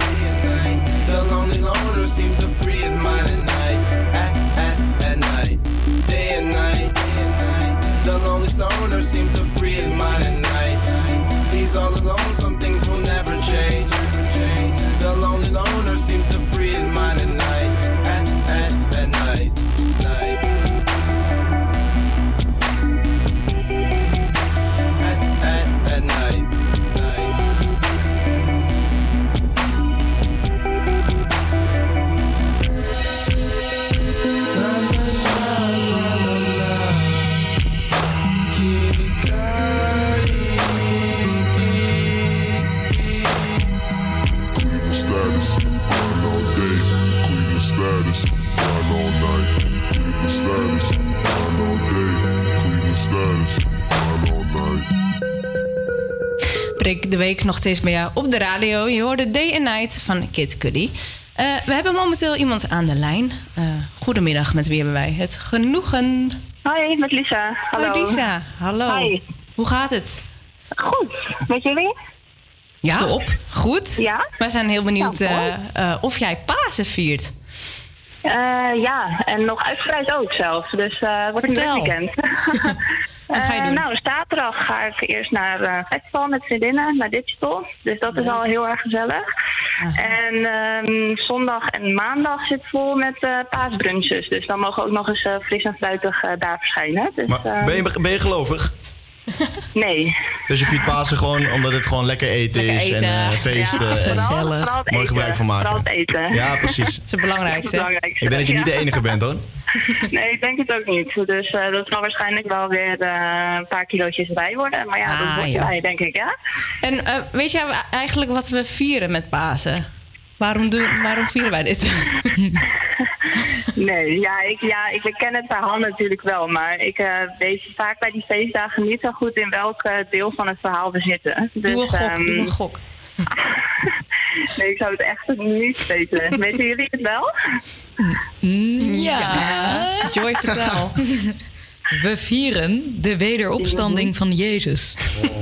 The lonely loner seems to free his mind at night. At, at, at night. Day and night. The lonely stoner seems to free his mind at night. He's all alone, some things will never change. Breek de week nog steeds bij jou op de radio. Je hoorde Day and Night van Kid Cudi. Eh, we hebben momenteel iemand aan de lijn. Eh, goedemiddag, met wie hebben wij het genoegen? Hoi, met Lisa. Hallo. Hoi Lisa, hallo. Hi. Hoe gaat het? Goed, met jullie? Ja, Top. goed. Ja? Wij zijn heel benieuwd Ja, eh, eh, of jij Pasen viert. Eh, ja, en nog uitgebreid ook zelf. Dus eh het wordt Vertel. een weekend. Wat ga je Eh, doen? nou, zaterdag ga ik eerst naar eh festival met vriendinnen, naar Digital. Dus dat is al heel erg gezellig. En ehm, zondag en maandag zit vol met eh, paasbrunches. Dus dan mogen we ook nog eens eh, fris en fruitig eh, daar verschijnen. Dus, Maar ehm, ben je, ben je gelovig? Nee. Dus je viert Pasen gewoon omdat het gewoon lekker eten Lekker is eten. en eh, feesten. Ja, en vooral- vooral het mooi gebruik van maken. Vooral het eten. Ja, precies. Dat is het belangrijkste. Is het belangrijkste. Ik denk dat je niet de enige bent hoor. Nee, ik denk het ook niet. Dus eh, dat zal waarschijnlijk wel weer eh, een paar kilootjes bij worden. Maar ja, dat Ah, wordt ja. erbij, denk ik, ja. En eh, weet jij eigenlijk wat we vieren met Pasen? Waarom, doen, waarom vieren wij dit? Nee, ja ik, ja, ik ken het verhaal natuurlijk wel. Maar ik eh, weet vaak bij die feestdagen niet zo goed in welk eh, deel van het verhaal we zitten. Dus, Doe een gok, ehm, doe een gok. nee, ik zou het echt niet weten. Weten jullie het wel? Ja. Joy, vertel. We vieren de wederopstanding van Jezus.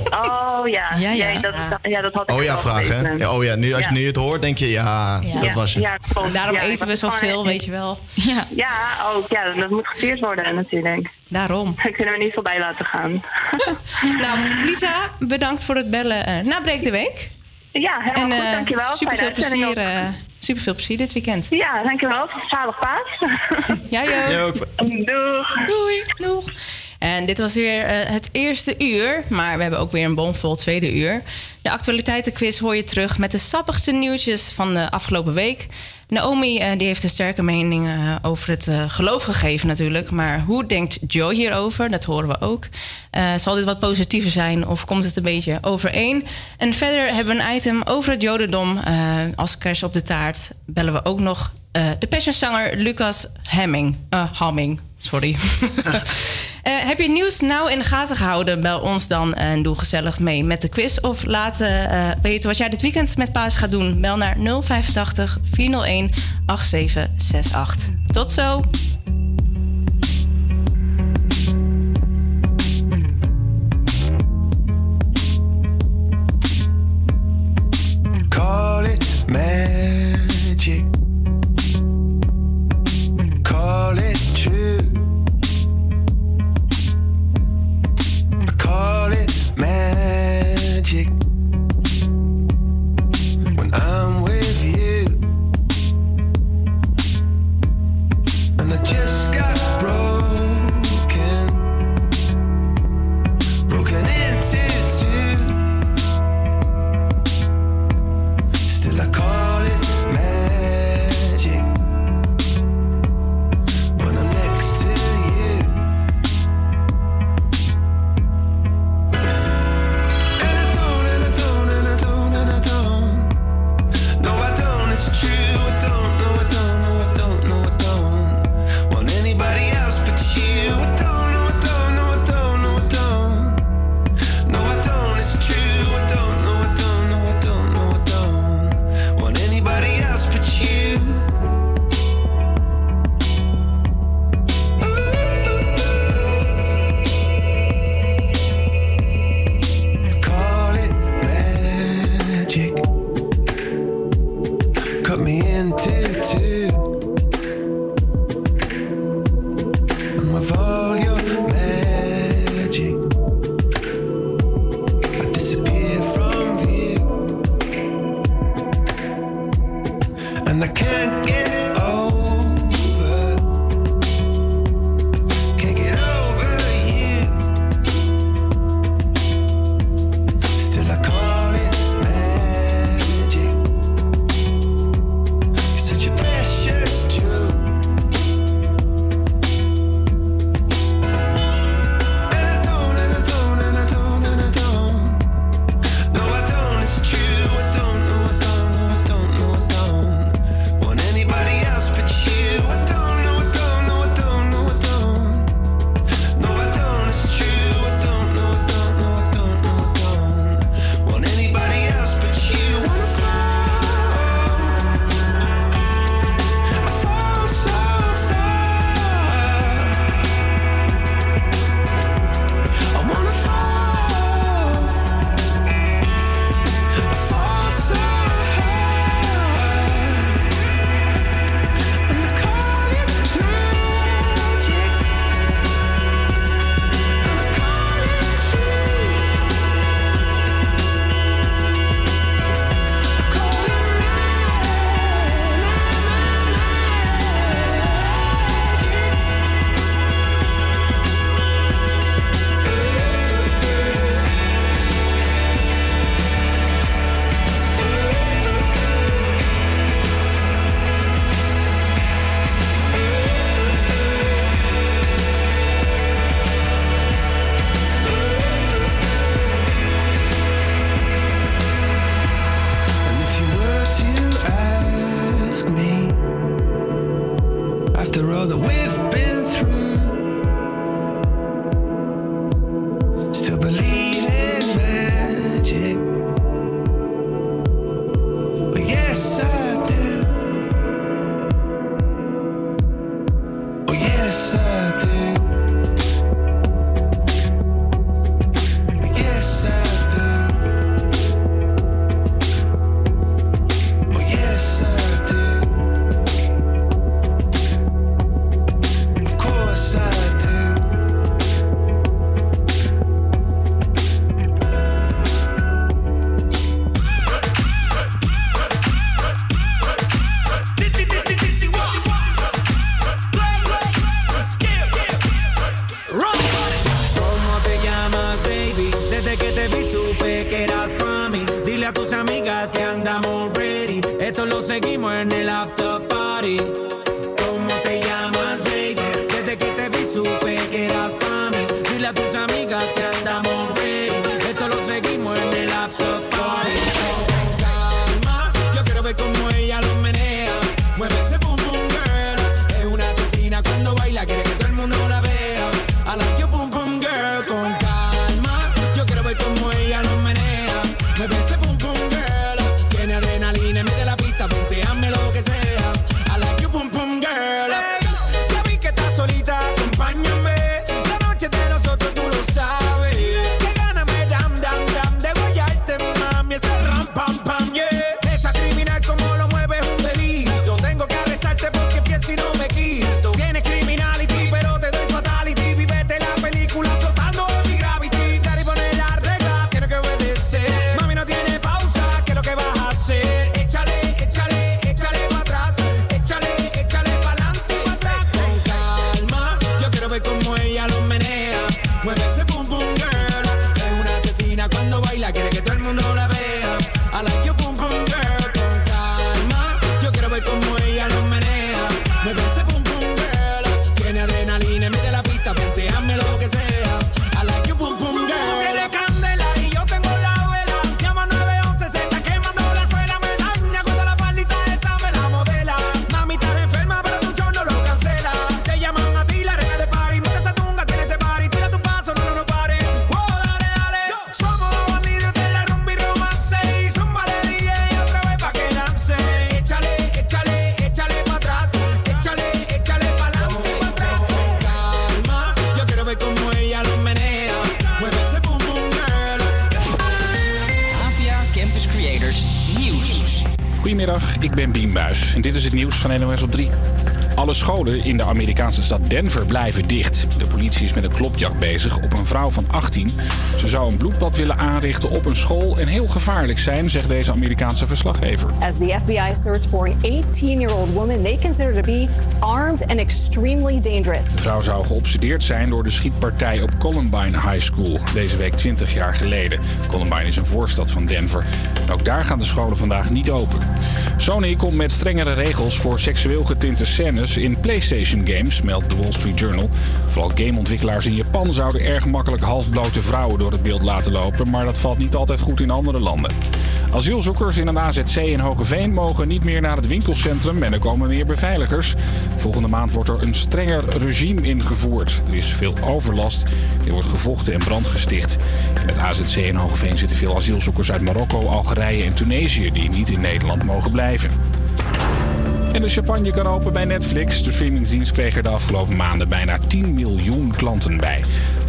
Oh ja, Ja, ja. Nee, dat, ja, dat had ik Oh ja, vraag hè? geweten. Ja, oh ja, nu, als je nu het hoort, denk je, ja, Ja. dat was het. Ja, klopt. Daarom eten we zoveel, weet je wel. Ja, Ja, ook. Ja, dat moet gevierd worden natuurlijk. Daarom. Dat kunnen we niet voorbij laten gaan. Nou, Lisa, bedankt voor het bellen eh, na Breek de Week. Ja, helemaal en, goed, eh, dankjewel. Super veel plezier, eh, super veel plezier dit weekend. Ja, dankjewel. Zalig paas. Jij ook. Jij ook. Doeg. Doei. Doeg. En dit was weer eh, het eerste uur, maar we hebben ook weer een bomvol tweede uur. De actualiteitenquiz hoor je terug met de sappigste nieuwtjes van de afgelopen week. Naomi eh, die heeft een sterke mening eh, over het geloof gegeven natuurlijk. Maar hoe denkt Joe hierover? Dat horen we ook. Zal dit wat positiever zijn of komt het een beetje overeen? En verder hebben we een item over het jodendom. Als kers op de taart bellen we ook nog de passionzanger Lucas Hemming. Hamming, sorry. Eh, heb je nieuws nou in de gaten gehouden? Bel ons dan en doe gezellig mee met de quiz. Of laat eh, weten wat jij dit weekend met Paas gaat doen. Bel naar 085 401 8768. Tot zo! Ik ben Bien Buis en dit is het nieuws van NOS op 3. Alle scholen in de Amerikaanse stad Denver blijven dicht. De politie is met een klopjacht bezig op een vrouw van 18. Ze zou een bloedbad willen aanrichten op een school en heel gevaarlijk zijn, zegt deze Amerikaanse verslaggever. As the FBI searched for an 18-year-old woman they consider to be armed and extremely dangerous. De vrouw zou geobsedeerd zijn door de schietpartij op Columbine High School, deze week 20 jaar geleden. Columbine is een voorstad van Denver. En ook daar gaan de scholen vandaag niet open. Sony komt met strengere regels voor seksueel getinte scènes in PlayStation games, meldt de Wall Street Journal. Vooral gameontwikkelaars in Japan zouden erg makkelijk halfblote vrouwen door het beeld laten lopen, maar dat valt niet altijd goed in andere landen. Asielzoekers in een AZC in Hogeveen mogen niet meer naar het winkelcentrum en er komen meer beveiligers. Volgende maand wordt er een strenger regime ingevoerd. Er is veel overlast, er wordt gevochten en brand gesticht. In het AZC in Hogeveen zitten veel asielzoekers uit Marokko, Algerije en Tunesië die niet in Nederland mogen blijven. En de champagne kan open bij Netflix. De streamingsdienst kreeg er de afgelopen maanden bijna 10 miljoen klanten bij.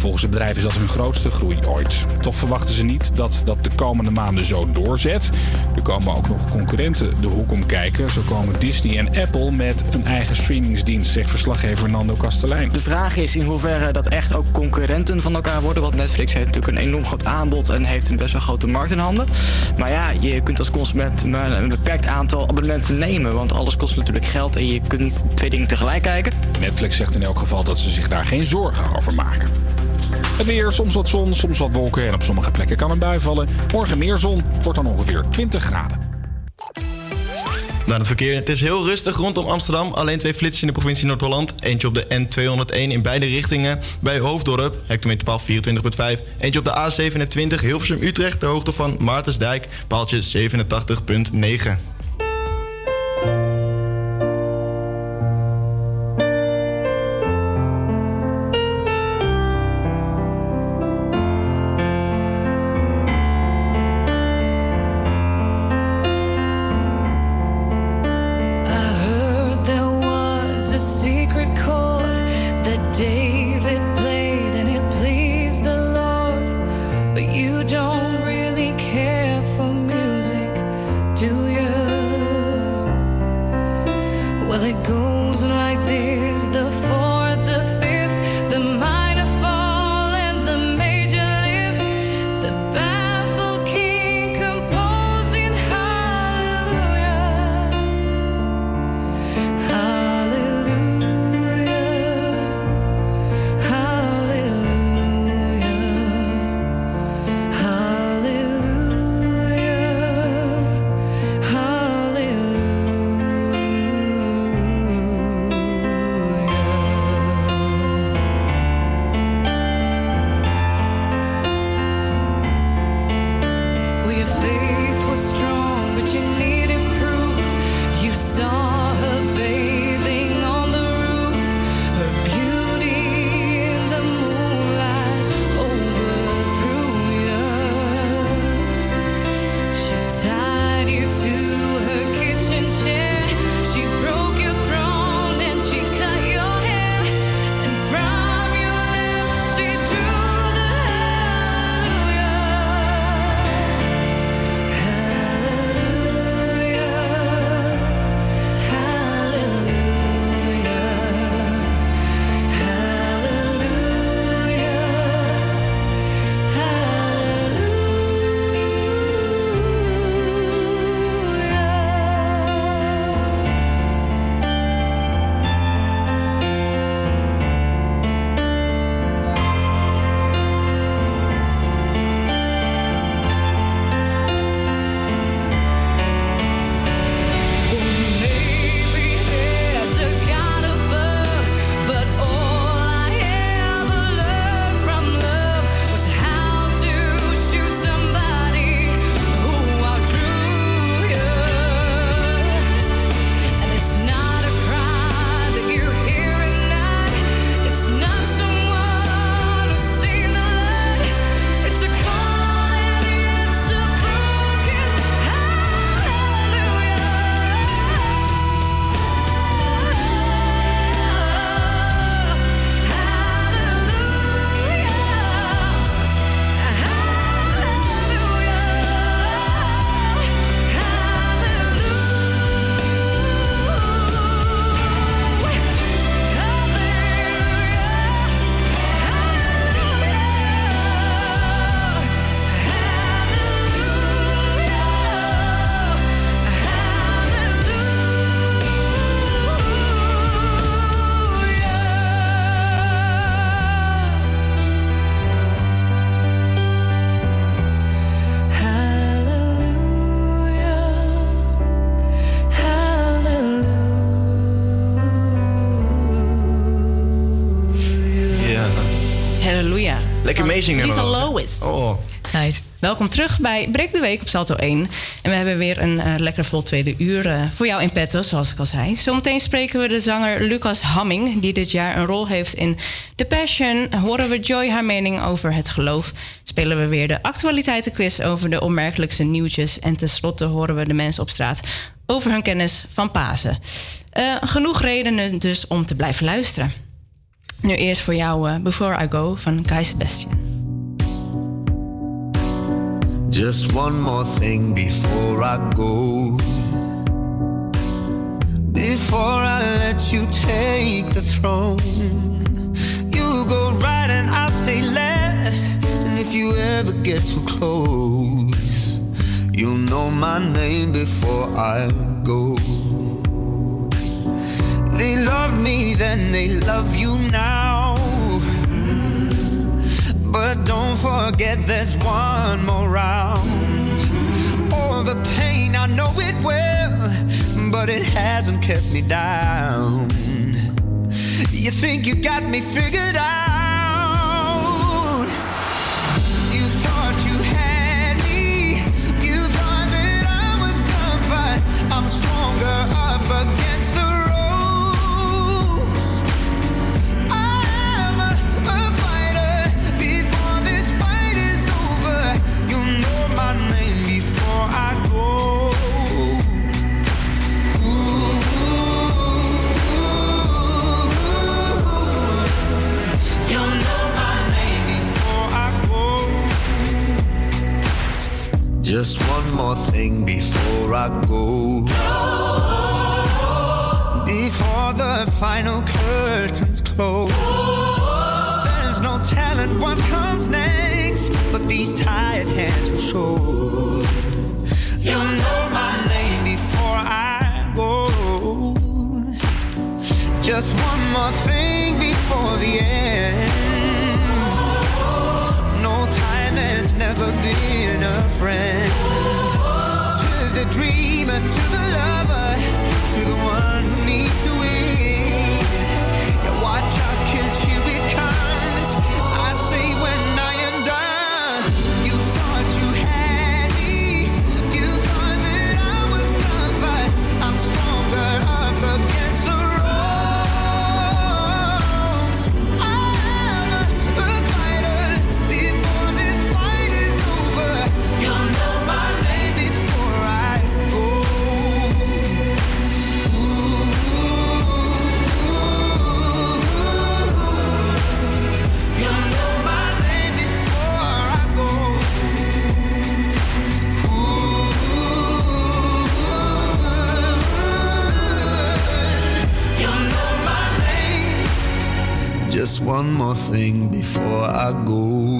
Volgens het bedrijf is dat hun grootste groei ooit. Toch verwachten ze niet dat dat de komende maanden zo doorzet. Er komen ook nog concurrenten de hoek om kijken. Zo komen Disney en Apple met een eigen streamingsdienst, zegt verslaggever Nando Kastelein. De vraag is in hoeverre dat echt ook concurrenten van elkaar worden. Want Netflix heeft natuurlijk een enorm groot aanbod en heeft een best wel grote markt in handen. Maar ja, je kunt als consument maar een beperkt aantal abonnementen nemen. Want alles kost natuurlijk geld en je kunt niet twee dingen tegelijk kijken. Netflix zegt in elk geval dat ze zich daar geen zorgen over maken. Het weer, soms wat zon, soms wat wolken en op sommige plekken kan een bui vallen. Morgen meer zon, wordt dan ongeveer 20 graden. Naar het verkeer. Het is heel rustig rondom Amsterdam. Alleen twee flitsen in de provincie Noord-Holland. Eentje op de N201 in beide richtingen bij Hoofddorp, hectometerpaal 24.5. Eentje op de A27 Hilversum-Utrecht, de hoogte van Maartensdijk, paaltje 87.9. Welkom terug bij Break de Week op Salto 1. En we hebben weer een eh, lekker vol tweede uur eh, voor jou in petto, zoals ik al zei. Zometeen spreken we de zanger Lucas Hamming... die dit jaar een rol heeft in The Passion. Horen we Joy haar mening over het geloof. Spelen we weer de actualiteitenquiz over de opmerkelijkste nieuwtjes. En tenslotte horen we de mensen op straat over hun kennis van Pasen. Eh, genoeg redenen dus om te blijven luisteren. Nu eerst voor jou Before I Go van Guy Sebastian. Just one more thing before I go. Before I let you take the throne, you go right and I'll stay left. And if you ever get too close, you'll know my name before I go. They loved me then, they love you now. But don't forget there's one more round. All the pain, I know it well, but it hasn't kept me down. You think you got me figured out? Just one more thing before I go. Before the final curtains close. There's no telling what comes next, but these tired hands will show. You'll know my name before I go. Just one more thing before the end. No time has never been friend. To the dreamer, to the lover, Just one more thing before I go.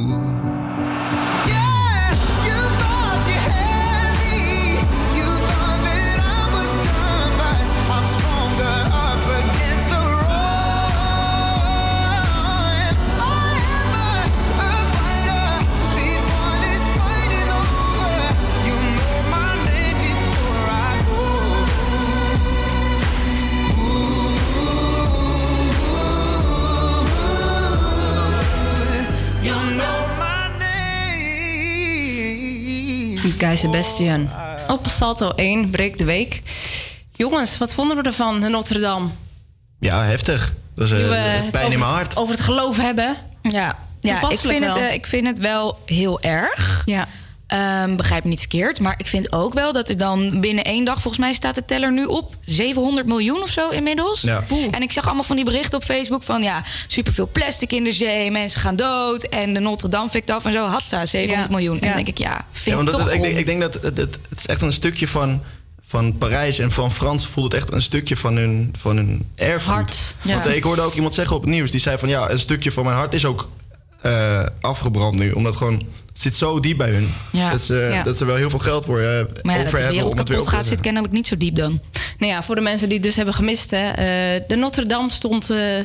Guy Sebastian. Op Salto 1, breek de week. Jongens, wat vonden we ervan, Notre Dame? Ja, heftig. Dat is uh, het pijn in mijn hart. Over het geloof hebben. Ja, ja ik, vind het, wel. eh, ik vind het wel heel erg. Ja. Ehm, begrijp me niet verkeerd. Maar ik vind ook wel dat er dan binnen één dag... volgens mij staat de teller nu op 700 miljoen of zo inmiddels. Ja. En ik zag allemaal van die berichten op Facebook van... ja, superveel plastic in de zee, mensen gaan dood... en de Notre Dame fikt af en zo, hatsa, 700 miljoen. En dan denk ik, ja, vind Ja, ik want dat, toch ik, denk, ik denk dat het, het, het is echt een stukje van, van Parijs en van Frans voelt het echt een stukje van hun, van hun erfgoed. ja. Want ik hoorde ook iemand zeggen op het nieuws, die zei van ja, een stukje van mijn hart is ook eh, afgebrand nu. Omdat gewoon, zit zo diep bij hun. Ja. Dat, ze, Ja. dat ze wel heel veel geld voor je Maar ja, over dat de hebben om het weer op gaat, zit kennelijk niet zo diep dan. Nou ja, voor de mensen die het dus hebben gemist... Hè, eh, de Notre Dame stond eh,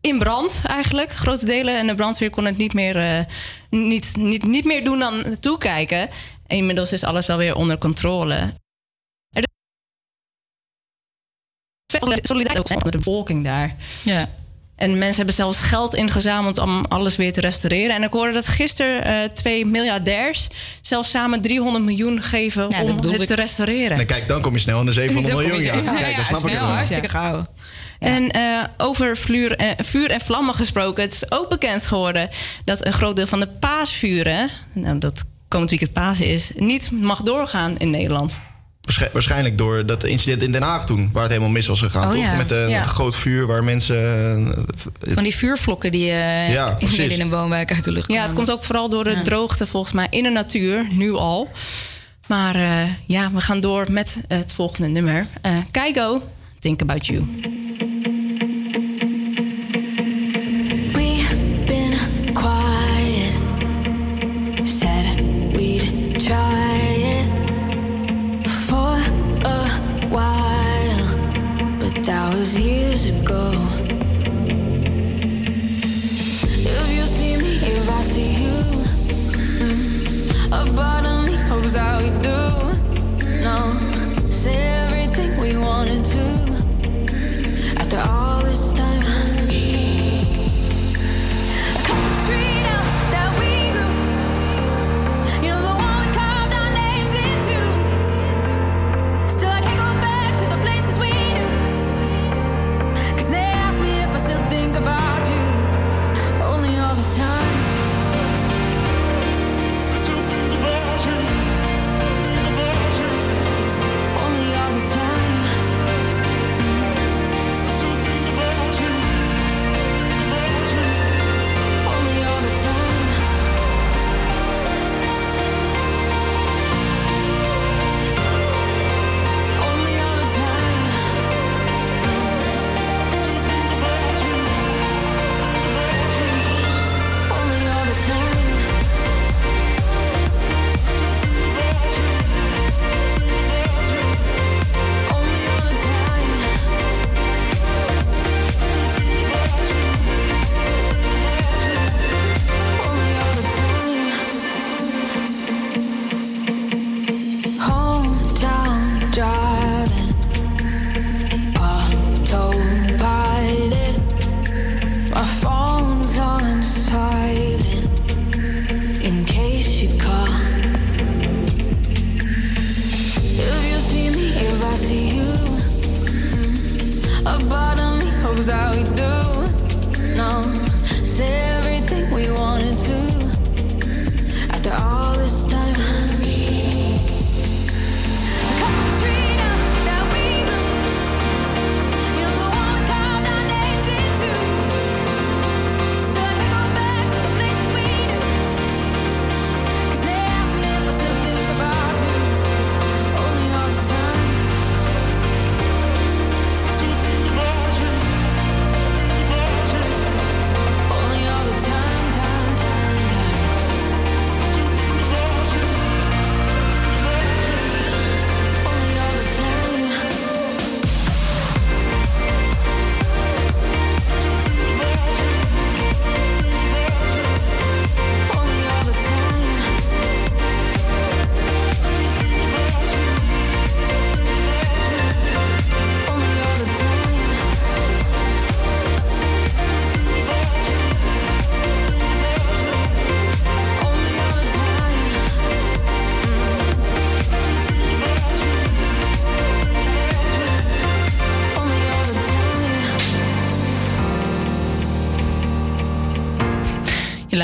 in brand eigenlijk, grote delen. En de brandweer kon het niet meer, eh, niet, niet, niet meer doen dan toekijken. En inmiddels is alles wel weer onder controle. Er is solidariteit ook onder de bevolking daar. Ja. En mensen hebben zelfs geld ingezameld om alles weer te restaureren. En ik hoorde dat gisteren eh, twee miljardairs zelfs samen 300 miljoen geven dat om het ik. te restaureren. Nou, kijk, dan kom je snel aan de 700 Dan kom je miljoen. Ja. Kijk, Ja, dan snap ik snel, het wel. hartstikke gauw. En eh, over vuur, vuur en vlammen gesproken. Het is ook bekend geworden dat een groot deel van de paasvuren... Nou, dat komend weekend Pasen is... niet mag doorgaan in Nederland. Waarsch- Waarschijnlijk door dat incident in Den Haag toen, waar het helemaal mis was gegaan. Oh, toch? ja. Met een Ja. groot vuur waar mensen. eh, Van die vuurvlokken die eh Ja, in- een woonwijk uit de lucht Ja, het komt ook vooral door de droogte volgens mij in de natuur, nu al. Maar eh, ja, we gaan door met het volgende nummer. Eh Keigo, Think About You.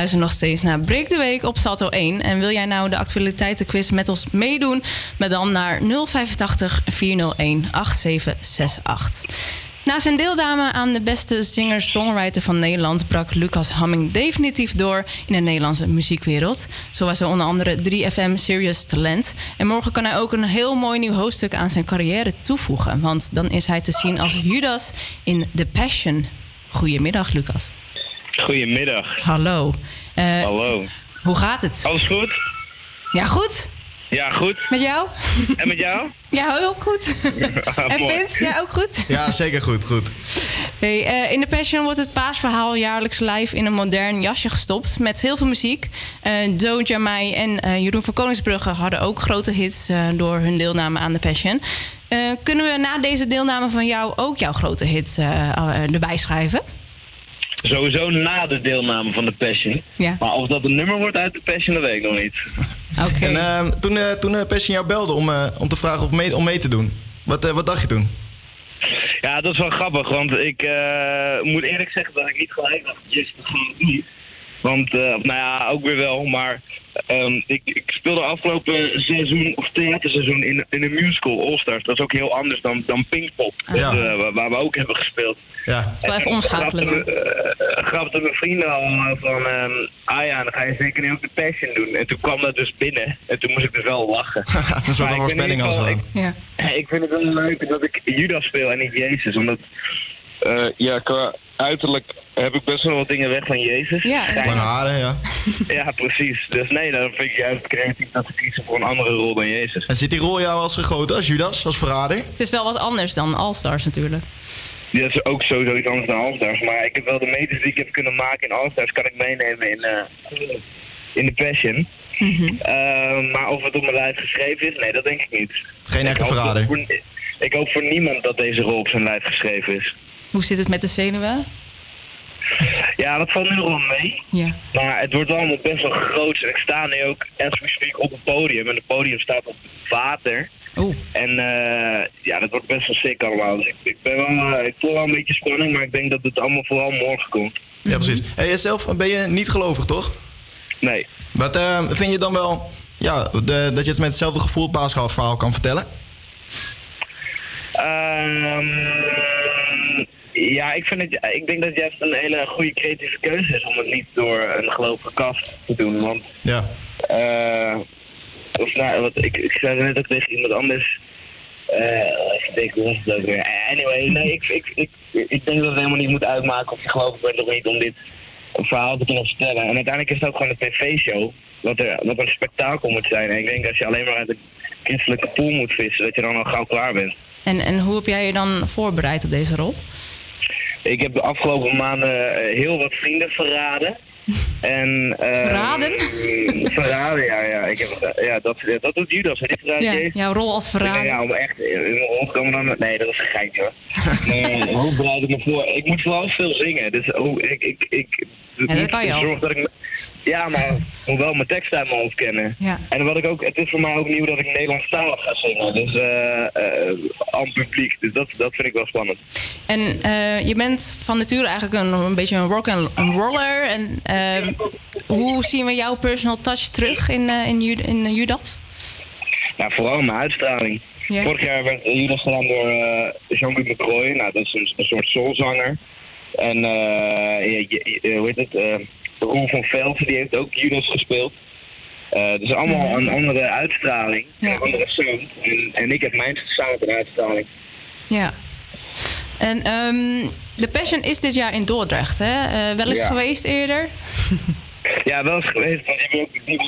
Luistert nog steeds naar Break the Week op Salto 1. En wil jij nou de actualiteitenquiz met ons meedoen? Met dan naar 085 401 8768. Na zijn deelname aan de beste singer-songwriter van Nederland brak Lucas Hamming definitief door in de Nederlandse muziekwereld. Zo was hij onder andere 3FM Serious Talent. En morgen kan hij ook een heel mooi nieuw hoofdstuk aan zijn carrière toevoegen. Want dan is hij te zien als Judas in The Passion. Goedemiddag, Lucas. Goedemiddag. Hallo. Eh, Hallo. Hoe gaat het? Alles goed? Ja, goed. Ja, goed. Met jou? En met jou? Ja, heel goed. en. Vince, jij ook goed? Ja, zeker goed, goed. Hey, eh, in The Passion wordt het paasverhaal jaarlijks live in een modern jasje gestopt. Met heel veel muziek. Eh Joe Jamai en eh, Jeroen van Koningsbrugge hadden ook grote hits eh, door hun deelname aan The Passion. Eh, kunnen we na deze deelname van jou ook jouw grote hits eh, eh, erbij schrijven? Sowieso na de deelname van de Passion. Ja. Maar of dat een nummer wordt uit de Passion, dat weet ik nog niet. Oké. En ehm, toen, eh, toen eh, Passion jou belde om, eh, om te vragen of mee, om mee te doen, wat, eh, wat dacht je toen? Ja, dat is wel grappig, want ik eh, moet eerlijk zeggen dat ik niet gelijk dacht, yes, dat gaan we niet. Want, eh, nou ja, ook weer wel, maar ehm, ik, ik speelde afgelopen seizoen, of theaterseizoen, in, in een musical All Stars. Dat is ook heel anders dan, dan Pinkpop, dat, Ja. eh, waar- waar we ook hebben gespeeld. Ja. wel even omschakelen dan. Grapte, grapte mijn vrienden al eh, van, ehm, ah ja, dan ga je zeker nu ook de Passion doen. En toen kwam dat dus binnen, en toen moest ik dus wel lachen. Een ik ben in voorspelling ieder als ik- Ja. ik vind het wel leuk dat ik Judas speel en niet Jezus. Omdat, eh, ja, qua uiterlijk heb ik best wel wat dingen weg van Jezus. Ja. Lange haren, ja. Ja, precies. Dus nee, dan vind ik juist creatief dat ze kiezen voor een andere rol dan Jezus. En zit die rol jou als gegoten, als Judas, als verrader? Het is wel wat anders dan All Stars natuurlijk. Die is ook sowieso iets anders dan Allstars. Maar ik heb wel de meters die ik heb kunnen maken in Allstars, kan ik meenemen in, eh, in de Passion. Eh, maar of het op mijn lijf geschreven is, nee, dat denk ik niet. Geen Ik echte hoop verrader. voor- ik hoop voor niemand dat deze rol op zijn lijf geschreven is. Hoe zit het met de zenuwen? Ja, dat valt nu nog wel mee. Ja. Maar het wordt allemaal best wel groot. En ik sta nu ook, as we speak, op het podium. En het podium staat op water. Oeh. En eh, ja, dat wordt best wel sick allemaal. Dus ik, ik, ben wel, eh, ik voel wel een beetje spanning, maar ik denk dat het allemaal vooral morgen komt. Ja, precies. Hey, jijzelf ben je niet gelovig, toch? Nee. Wat eh, vind je dan wel, ja, de, dat je het met hetzelfde gevoel het paasverhaal kan vertellen? Ehm, ja, ik, vind het, ik denk dat het juist een hele goede creatieve keuze is om het niet door een gelovige kast te doen. Want Ja. eh, of nou, wat, ik, ik zei net ook tegen iemand anders. eh even denken, hoe was het ook weer? Anyway, nee, ik, ik, ik, ik denk dat het helemaal niet moet uitmaken of je gelovig bent of niet om dit verhaal te kunnen vertellen. En uiteindelijk is het ook gewoon een tv-show, wat, er, wat een spektakel moet zijn. En ik denk als je alleen maar uit de christelijke pool moet vissen, dat je dan al gauw klaar bent. En, en hoe heb jij je dan voorbereid op deze rol? Ik heb de afgelopen maanden eh, heel wat vrienden verraden. En, ehm, Verraden? Verraden, ja. ja. Ik heb, eh, ja dat, dat doet Judas. hè. Ja, jouw rol als verrader. Ja, om echt in mijn rond te komen dan... Nee, dat is een geintje hoor. Nee, hoe bereid ik me voor? Ik moet vooral veel zingen. Dus hoe ik... ik, ik Ja, dat kan je al. dat ik... me- Ja, maar moet wel mijn tekst uit mijn hoofd kennen. Ja. En wat ik ook... Het is voor mij ook nieuw dat ik Nederlandstalig ga zingen. Dus eh eh aan publiek. Dus dat, dat vind ik wel spannend. En eh, je bent van nature eigenlijk een, een beetje een rock and een roller. En eh, hoe zien we jouw personal touch terug in, eh, in, Ju- in eh, Judas? Nou, vooral mijn uitstraling. Vorig jaar werd Judas gedaan door eh, Jean-Luc McCroy. Nou, dat is een, een soort soulzanger. En eh, je- je- hoe heet het? eh Roel van Velsen, die heeft ook Judas gespeeld. Eh dus allemaal een andere uitstraling, een andere sound. En, en ik heb mijn sound en uitstraling. Ja. En ehm The Passion is dit jaar in Dordrecht, hè? Eh, wel eens Ja. geweest eerder? Ja, wel eens geweest, want je hebt ook die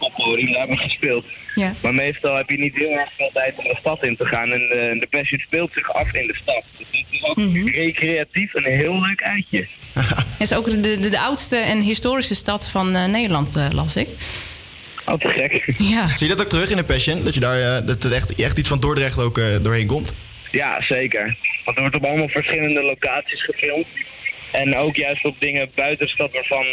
het podium, daar hebben we gespeeld. Ja. Maar meestal heb je niet heel erg veel tijd om de stad in te gaan. En de, de Passion speelt zich af in de stad. Dus het is ook Mhm. recreatief een heel leuk uitje. Het is ook de, de, de oudste en historische stad van eh, Nederland, eh, las ik. Oh, te gek. Ja. Zie je dat ook terug in de Passion? Dat je daar eh, dat het echt, echt iets van Dordrecht ook eh, doorheen komt? Ja, zeker. Want er wordt op allemaal verschillende locaties gefilmd. En ook juist op dingen buiten de stad waarvan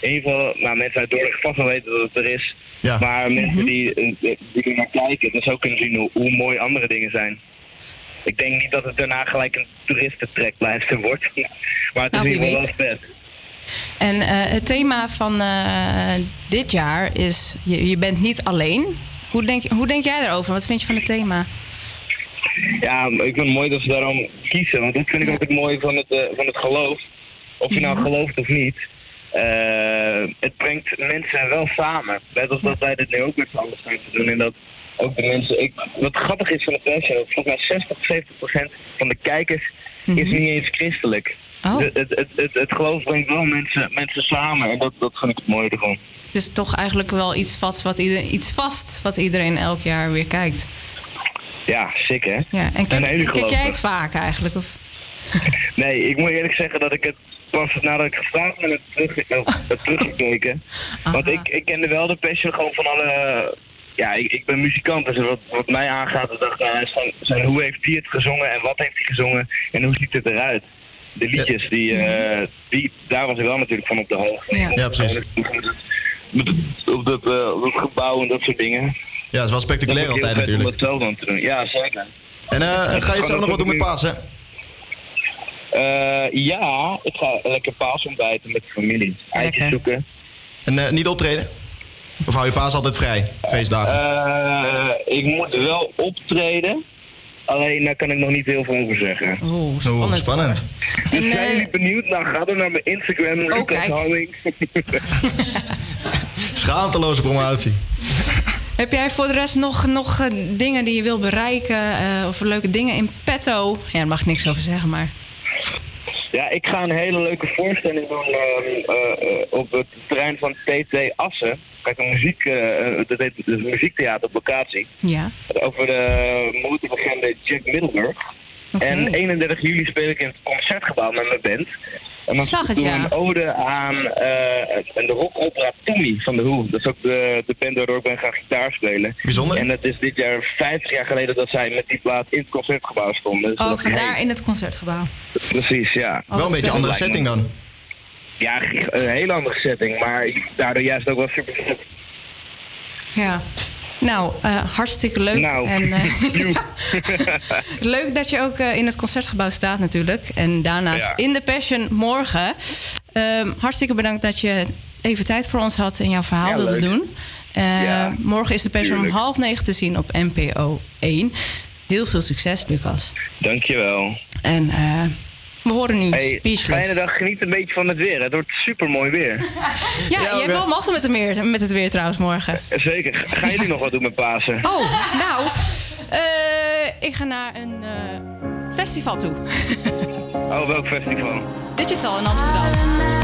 in ieder geval nou, mensen uit Dordrecht vast wel weten dat het er is. Ja. Maar mensen die, eh, die er naar kijken, dus ook kunnen zien hoe, hoe mooi andere dingen zijn. Ik denk niet dat het daarna gelijk een toeristentrek blijft en wordt. Maar het is Nou, in ieder geval wel vet. En eh, het thema van eh, dit jaar is: je, je bent niet alleen. Hoe denk, hoe denk jij daarover? Wat vind je van het thema? Ja, ik vind het mooi dat ze daarom kiezen. Want dat vind ik ook het mooie van het, eh, van het geloof. Of je nou Mhm. gelooft of niet. eh, het brengt mensen wel samen. Net als dat wij dit nu ook met z'n allen staan te doen. En dat ook de mensen... Ik, wat grappig is van de Passion, volgens mij 60, 70 procent van de kijkers is niet eens christelijk. Oh. Het, het, het, het geloof brengt wel mensen, mensen samen. En dat, dat vind ik het mooie ervan. Het is toch eigenlijk wel iets vast wat, ieder, iets vast wat iedereen elk jaar weer kijkt. Ja, sick hè? Ja, en kijk, jij het vaak eigenlijk? Of? Nee, ik moet eerlijk zeggen dat ik het pas nadat ik gevraagd ben, terug, heb teruggekeken. Want ik, ik kende wel de passion gewoon van alle... Ja, ik, ik ben muzikant, dus wat, wat mij aangaat, dat uh, zijn, zijn hoe heeft hij het gezongen en wat heeft hij gezongen en hoe ziet het eruit. De liedjes, die, eh, die, daar was ik wel natuurlijk van op de hoogte. Ja. Ja, precies. Met het- Op dat, eh, op dat gebouw en dat soort dingen. Ja, het is wel spectaculair Dat is ook altijd natuurlijk. Om dat zelf dan te doen. Ja, zeker. En eh, ga je zelf nog wat doen met paas? Pasen? Eh, ja, ik ga lekker paas ontbijten met de familie. Eitjes zoeken. En eh, niet optreden? Of hou je paas altijd vrij? Feestdagen? Eh, ik moet wel optreden. Alleen daar kan ik nog niet heel veel over zeggen. Oeh, spannend. spannend. Dus zijn jullie benieuwd? Nou, ga dan naar mijn Instagram, Lucas Oh. Schaamteloze promotie. Heb jij voor de rest nog, nog eh, dingen die je wil bereiken? eh, of leuke dingen in petto? Ja, daar mag ik niks over zeggen, maar... Ja, ik ga een hele leuke voorstelling doen ehm, eh, op het terrein van TT Assen. Kijk, een muziek, dat heet dus muziektheater op locatie. Ja. Over de multibegende Jack Middelburg. En 31 juli speel ik in het concertgebouw met mijn band. En dan Zag het, doen we ja. een ode aan eh, en de rockopera Tommy van de Who. Dat is ook de, de band waardoor ik ben gaan gitaar spelen. Bijzonder. En het is dit jaar 50 jaar geleden dat zij met die plaat in het concertgebouw stonden. Dus Oh, dat vandaar heel- in het concertgebouw. Precies, ja. Oh, Wel een beetje andere setting dan. Ja, een hele andere setting, maar daardoor juist ook wel super. Ja. Nou, eh, hartstikke leuk. Nou, En, eh, leuk dat je ook eh, in het concertgebouw staat natuurlijk. En daarnaast Ja. in de Passion morgen. Ehm, hartstikke bedankt dat je even tijd voor ons had en jouw verhaal Ja, wilde leuk. doen. Ja, morgen is de Passion tuurlijk. om half negen te zien op NPO 1. Heel veel succes, Lucas. Dankjewel. En we horen nu Hey, Speechless. fijne dag, geniet een beetje van het weer. Het wordt super mooi weer. Ja, je hebt wel mazzel met, de meer, met het weer trouwens morgen. Zeker. Gaan jullie nog wat doen met Pasen? Oh, nou, eh, ik ga naar een eh, festival toe. Oh, welk festival? Digital in Amsterdam.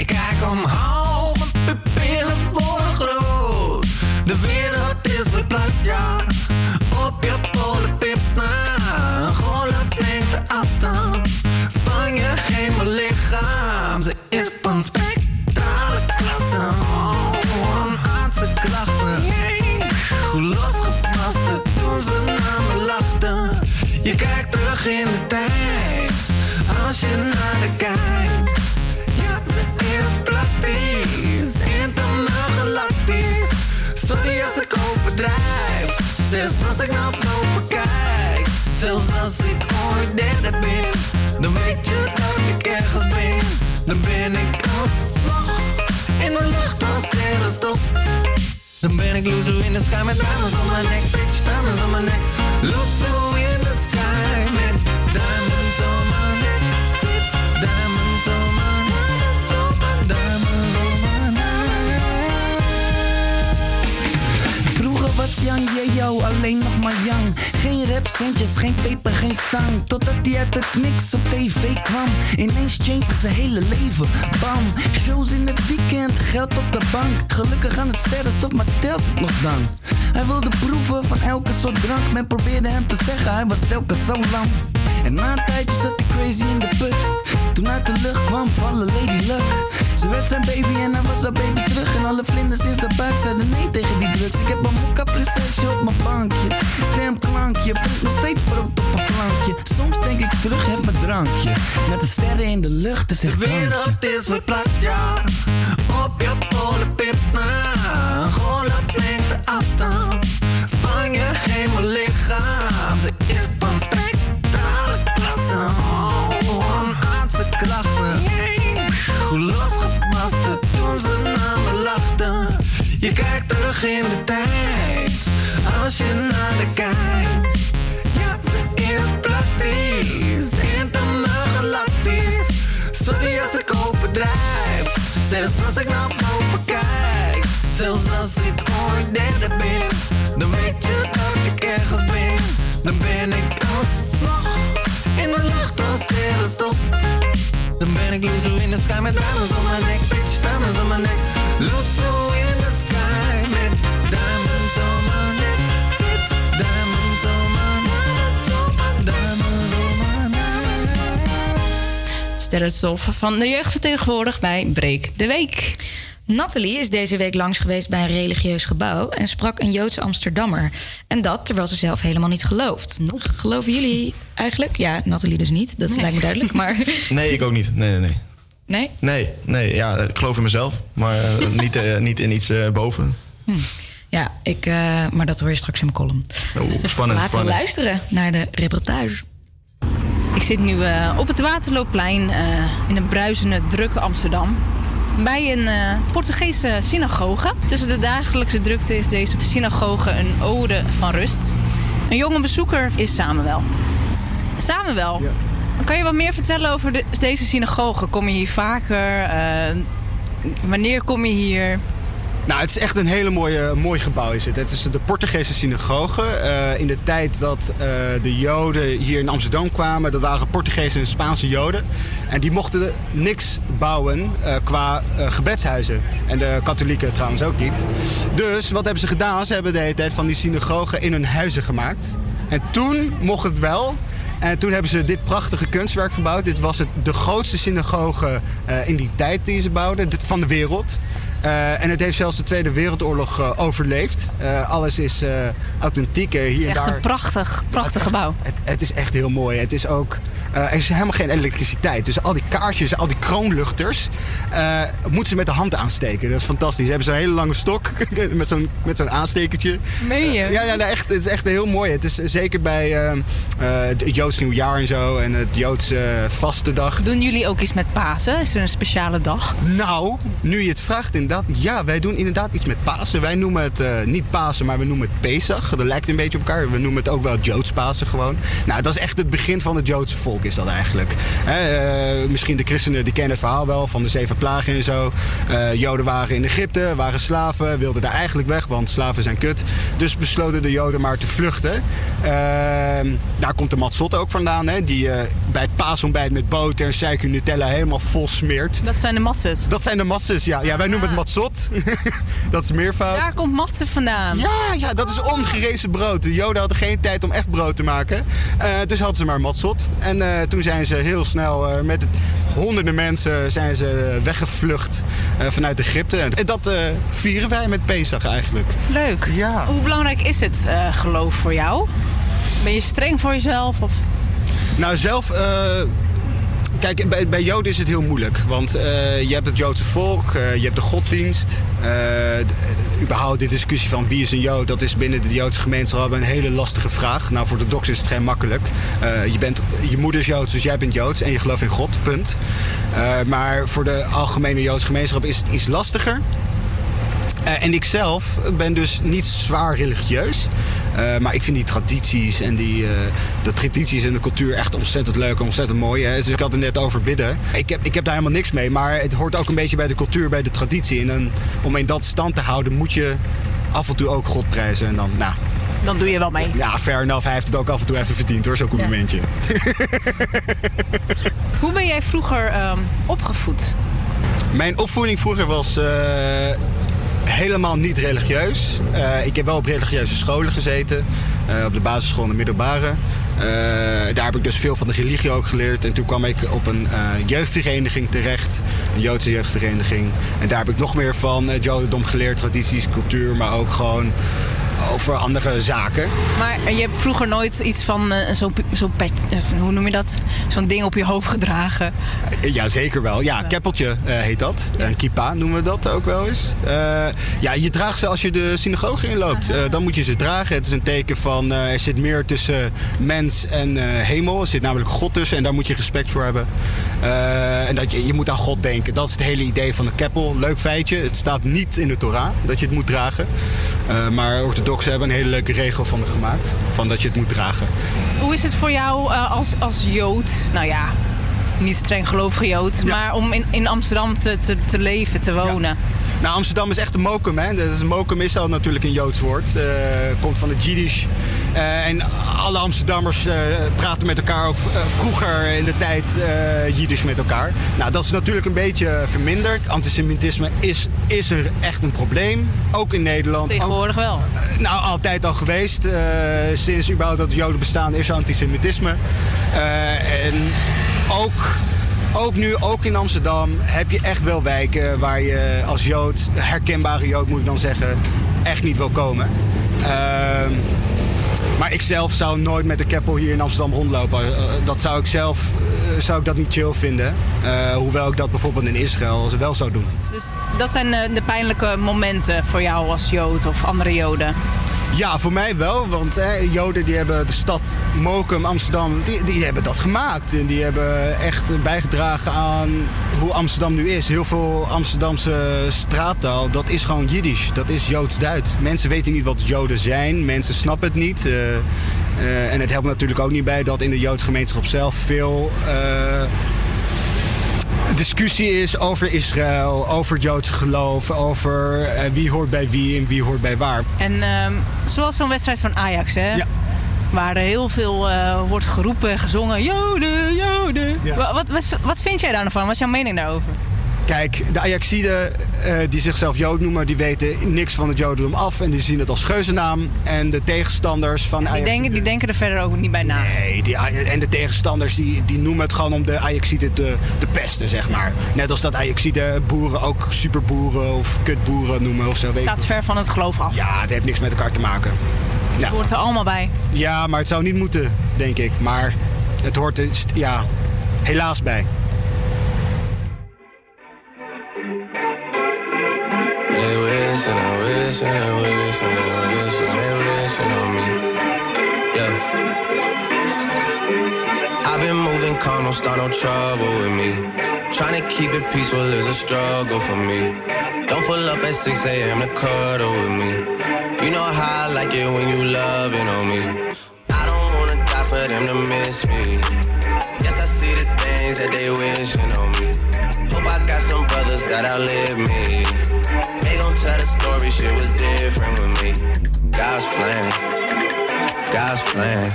Ik kijk omhoog, mijn pupillen worden groot. De wereld is verplaatst, ja. Op je polenpips na. Een golflengte afstand van je hemellichaam. Ze is van spectrale klasse. Een aardse klachten. Hoe losgepast toen ze naar me lachten. Je kijkt terug in de tijd. Als je naar de kijkt. Zelfs als ik naar boven kijk. Zelfs als ik ooit derde ben. Dan weet je dat ik ergens ben. Dan ben ik alsnog in de lucht als sterrenstof. Dan ben ik Luzu in the sky met diamonds on my neck, bitch, on my neck. Luzu in the Jan jou alleen nog maar Jan. Geen rapcentjes, geen peper, geen stang. Totdat hij uit het niks op tv kwam. Ineens changed zijn hele leven. Bam, shows in het weekend, geld op de bank. Gelukkig aan het sterrenstof, maar telt het nog dan? Hij wilde proeven van elke soort drank. Men probeerde hem te zeggen, hij was telkens zo lang. En na een tijdje zat hij crazy in de put. Toen uit de lucht kwam vallen Lady Luck. Ze werd zijn baby en hij was haar baby terug. En alle vlinders in zijn buik zeiden nee tegen die drugs. Ik heb een prinsesje op mijn bankje. Stemklankje, nog steeds brood op een plankje. Soms denk ik terug, heb mijn drankje. Met de sterren in de lucht, het is De wereld is verplaatst, ja. Op je polenpips na. Een golflengte afstand van je hemellichaam. Ze is van spectrale klasse. Oh, een aardse krachten. Hoe losgepast toen ze naar me lachten. Je kijkt terug in de tijd. Als je naar de kijkt. Ja, ze is praktisch. Intergalactisch. Sorry als ik overdrijf. Zelfs als ik naar boven kijk. Zelfs als ik ooit derde ben. Dan weet je dat ik ergens ben. Dan ben ik alsnog in de lucht als sterrenstof. Dan ben ik Luzu in the sky met diamonds on my neck. Bitch, diamonds on my neck. Luzu in neck. Sterrenstof van de jeugdvertegenwoordig bij Breek de Week. Nathalie is deze week langs geweest bij een religieus gebouw en sprak een Joodse Amsterdammer. En dat terwijl ze zelf helemaal niet gelooft. Geloven jullie eigenlijk? Ja, Nathalie dus niet, dat lijkt me duidelijk. Maar Nee, ik ook niet. Nee, nee, nee. nee? Nee, nee ja, ik geloof in mezelf, maar eh, niet, eh, niet in iets eh, boven. Ja, ik, eh, maar dat hoor je straks in mijn column. Oeh, spannend, Laten we spannend. luisteren naar de reportage. Ik zit nu eh, op het Waterloopplein eh, in een bruisende, drukke Amsterdam. Bij een eh, Portugese synagoge. Tussen de dagelijkse drukte is deze synagoge een ode van rust. Een jonge bezoeker is Samuel. Samuel, kan je wat meer vertellen over de- deze synagoge? Kom je hier vaker? Wanneer kom je hier? Nou, het is echt een hele mooie, mooi gebouw is het. Het is de Portugese synagoge. Eh, in de tijd dat eh, de Joden hier in Amsterdam kwamen, dat waren Portugese en Spaanse Joden. En die mochten niks bouwen eh, qua gebedshuizen. En de katholieken trouwens ook niet. Dus wat hebben ze gedaan? Ze hebben de hele tijd van die synagogen in hun huizen gemaakt. En toen mocht het wel. En toen hebben ze dit prachtige kunstwerk gebouwd. Dit was het, de grootste synagoge in die tijd die ze bouwden, van de wereld. Eh, en het heeft zelfs de Tweede Wereldoorlog eh, overleefd. Eh, alles is authentiek. hier Het is en echt daar. een prachtig, prachtig gebouw. Het, het is echt heel mooi. Het is ook er is helemaal geen elektriciteit. Dus al die kaarsjes, al die kroonluchters, eh, moeten ze met de hand aansteken. Dat is fantastisch. Ze hebben zo'n hele lange stok met zo'n, met zo'n aanstekertje. Meen je? Ja, ja nee, echt, het is echt heel mooi. Het is zeker bij eh, eh, het Joods nieuwjaar en zo en het Joods eh, vaste dag. Doen jullie ook iets met Pasen? Is er een speciale dag? Nou, nu je het vraagt inderdaad. Ja, wij doen inderdaad iets met Pasen. Wij noemen het eh, niet Pasen, maar we noemen het Pesach. Dat lijkt een beetje op elkaar. We noemen het ook wel Joods Pasen gewoon. Nou, dat is echt het begin van het Joodse volk is dat eigenlijk. Hè, eh, misschien de christenen die kennen het verhaal wel van de zeven plagen en zo. Eh, Joden waren in Egypte, waren slaven, wilden daar eigenlijk weg, want slaven zijn kut. Dus besloten de Joden maar te vluchten. Ehm, daar komt de matzot ook vandaan, hè, die eh, bij het paasontbijt met boter en suiker Nutella helemaal vol smeert. Dat zijn de matzes. Dat zijn de matzes, ja. ja wij noemen het matzot. dat is meervoud. Daar komt matze vandaan. Ja, ja, dat is ongerezen brood. De Joden hadden geen tijd om echt brood te maken. Dus hadden ze maar matzot. En eh, toen zijn ze heel snel eh, met honderden mensen zijn ze weggevlucht eh, vanuit Egypte. En dat vieren wij met Pesach eigenlijk. Leuk. Ja. Hoe belangrijk is het geloof voor jou? Ben je streng voor jezelf? Of? Nou, zelf. Kijk, bij, bij Joden is het heel moeilijk. Want eh, je hebt het Joodse volk, eh, je hebt de goddienst. eh, überhaupt de discussie van wie is een Jood, dat is binnen de Joodse gemeenschap een hele lastige vraag. Nou, voor de dox is het geen makkelijk. Je, bent, je moeder is Joods, dus jij bent Joods en je gelooft in God, punt. Maar voor de algemene Joodse gemeenschap is het iets lastiger. Eh, en ik zelf ben dus niet zwaar religieus. Eh, maar ik vind die tradities en die, eh, de tradities en de cultuur echt ontzettend leuk en ontzettend mooi. Hè. Dus ik had het net over bidden. Ik heb, ik heb daar helemaal niks mee. Maar het hoort ook een beetje bij de cultuur, bij de traditie. En dan, om in dat stand te houden moet je af en toe ook God prijzen. En dan, nou... Dan doe je wel mee. Ja, fair enough. Hij heeft het ook af en toe even verdiend hoor, zo'n complimentje. Hoe ben jij vroeger ehm, opgevoed? Mijn opvoeding vroeger was helemaal niet religieus. Eh, ik heb wel op religieuze scholen gezeten. eh, op de basisschool en de middelbare. Eh, daar heb ik dus veel van de religie ook geleerd. En toen kwam ik op een jeugdvereniging terecht. Een Joodse jeugdvereniging. En daar heb ik nog meer van het Jodendom geleerd. Tradities, cultuur, maar ook gewoon over andere zaken. Maar je hebt vroeger nooit iets van eh, zo'n zo pet, eh, hoe noem je dat? Zo'n ding op je hoofd gedragen. Ja, zeker wel. Ja, keppeltje eh, heet dat. Een kippa noemen we dat ook wel eens. Eh, ja, je draagt ze als je de synagoge inloopt. Eh, dan moet je ze dragen. Het is een teken van eh, er zit meer tussen mens en eh, hemel. Er zit namelijk God tussen en daar moet je respect voor hebben. Eh, en dat je, je moet aan God denken. Dat is het hele idee van de keppel. Leuk feitje. Het staat niet in de Torah dat je het moet dragen. Eh, maar orthodoxen hebben een hele leuke regel van gemaakt. Van dat je het moet dragen. Hoe is het voor jou eh, als, als Jood? Nou ja, niet streng gelovige Jood, maar om in, in Amsterdam te, te, te leven, te wonen. Nou, Amsterdam is echt een mokum. Hè? Dus mokum is al natuurlijk een Joods woord. Eh, komt van het Jiddisch. Eh, en alle Amsterdammers eh, praten met elkaar ook vroeger in de tijd Jiddisch met elkaar. Nou, dat is natuurlijk een beetje verminderd. Antisemitisme is, is er echt een probleem. Ook in Nederland. Tegenwoordig wel. Nou, altijd al geweest. Sinds überhaupt dat de Joden bestaan is er antisemitisme. En ook, ook nu, ook in Amsterdam, heb je echt wel wijken waar je als Jood, herkenbare Jood moet ik dan zeggen, echt niet wil komen. Ehm, maar ik zelf zou nooit met de keppel hier in Amsterdam rondlopen. Eh, dat zou ik zelf eh, zou ik dat niet chill vinden. Eh, hoewel ik dat bijvoorbeeld in Israël wel zou doen. Dus dat zijn eh, de pijnlijke momenten voor jou als Jood of andere Joden. Ja, voor mij wel. Want hè, Joden die hebben de stad Mokum, Amsterdam, die, die hebben dat gemaakt. En die hebben echt bijgedragen aan hoe Amsterdam nu is. Heel veel Amsterdamse straattaal, dat is gewoon Jiddisch. Dat is Joods-Duits. Mensen weten niet wat Joden zijn. Mensen snappen het niet. Eh, eh, en het helpt natuurlijk ook niet bij dat in de Joodse gemeenschap zelf veel... eh, discussie is over Israël, over het Joodse geloof, over eh, wie hoort bij wie en wie hoort bij waar. En ehm, zoals zo'n wedstrijd van Ajax, hè? Waar er heel veel eh, wordt geroepen, gezongen. Joden, Joden. Ja. Wa- Wat, wat, wat vind jij daar nou van? Wat is jouw mening daarover? Kijk, de Ajaxiden eh, die zichzelf Jood noemen, die weten niks van het Jodendom af en die zien het als geuzennaam. En de tegenstanders van Die Ajax. denken, die denken er verder ook niet bij na. Nee, die, en de tegenstanders die, die noemen het gewoon om de Ajaxiden te, te pesten, zeg maar. Net als dat Ajaxiden boeren ook superboeren of kutboeren noemen of zo. weet ik Staat ver van het geloof af. Ja, het heeft niks met elkaar te maken. Ja. Het hoort er allemaal bij. Ja, maar het zou niet moeten, denk ik. Maar het hoort er ja, helaas bij. And I wish and I wish and I wish and wishing on me. Yeah. I've been moving calm, don't start no trouble with me. Trying to keep it peaceful is a struggle for me. Don't pull up at 6 a.m. to cuddle with me. You know how I like it when you loving on me. I don't wanna die for them to miss me. Yes, I see the things that they wishing on me. That outlive me. They gon' tell the story, shit was different with me. God's plan, God's plan.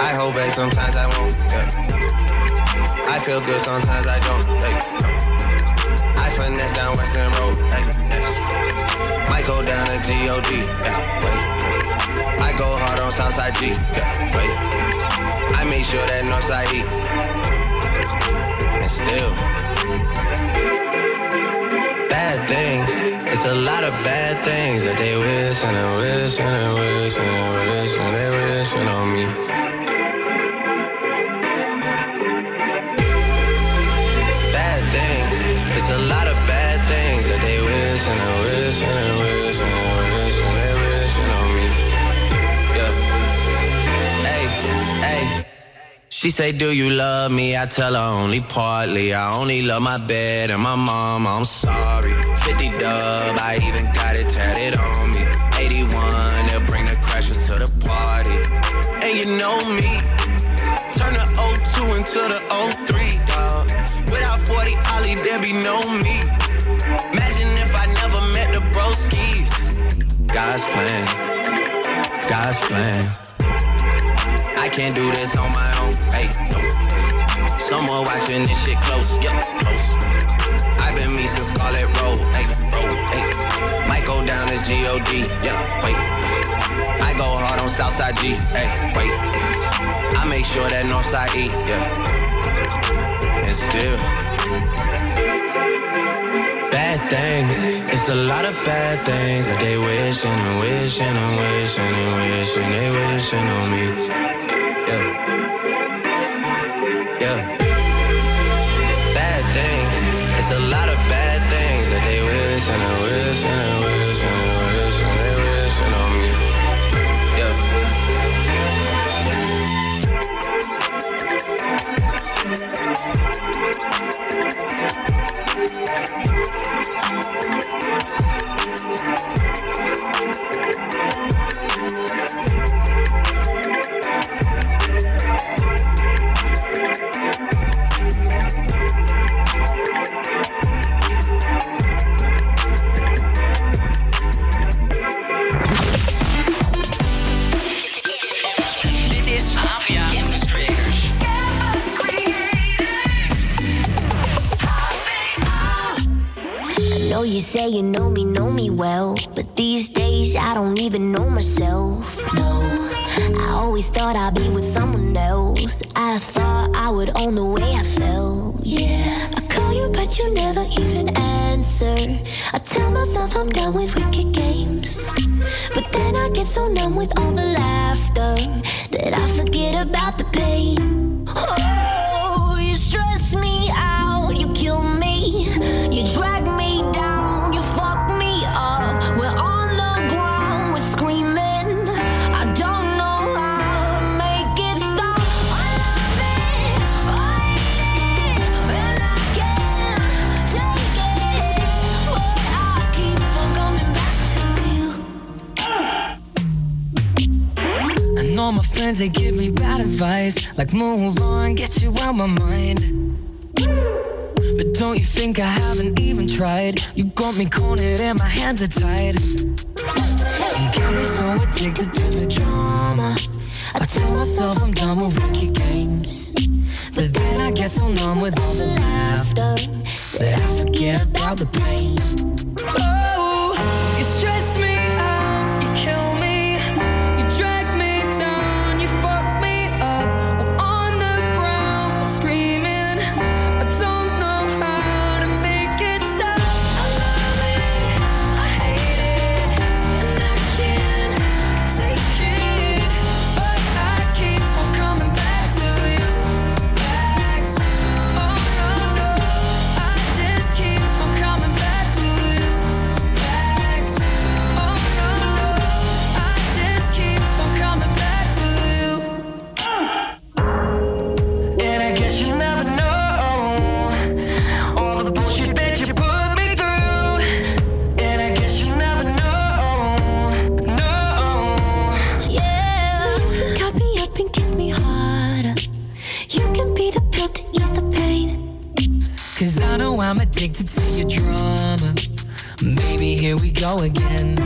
I hold back sometimes I won't. Yeah. I feel good sometimes I don't. Hey, no. I finesse down Western Road. Hey, yes. Might go down to God. Yeah, wait. I go hard on Southside G. Yeah, wait. I make sure that Northside eat. And still things. It's a lot of bad things that they wish and they wish and they wish and they wish and they wishing on me. Bad things. It's a lot of bad things that they wish and they wish and they She say, Do you love me? I tell her only partly. I only love my bed and my mom. I'm sorry. 50 dub, I even got it tatted on me. 81, they'll bring the crashers to the party. And you know me, turn the 02 into the 03, dog. Without 40 Ollie, there be no me. Imagine if I never met the broskies. God's plan, God's plan. I can't do this on my own. Hey. Someone watching this shit close, yeah, close. I've been me since Scarlet Road, hey, hey. Might go down as G-O-D, yeah, wait. I go hard on Southside G, hey, wait. I make sure that Northside E, yeah. And still, bad things. It's a lot of bad things that they wishing and wishing and wishing and wishing they wishing on me. A lot of bad things that they wish and they wish and they wish and they wish and they wishing on me. Yeah. Say you know me, know me well. But these days I don't even know myself. No, I always thought I'd be with someone else. I thought I would own the way I felt. Yeah, I call you, but you never even answer. I tell myself I'm done with wicked games. But then I get so numb with all the laughter that I forget about the pain. Friends, they give me bad advice. Like, move on, get you out my mind. But don't you think I haven't even tried? You got me cornered and my hands are tied. You got me so addicted to the drama. I tell myself I'm done with wicked games. But then I get so numb with all the laughter that I forget about the pain. Oh, here we go again.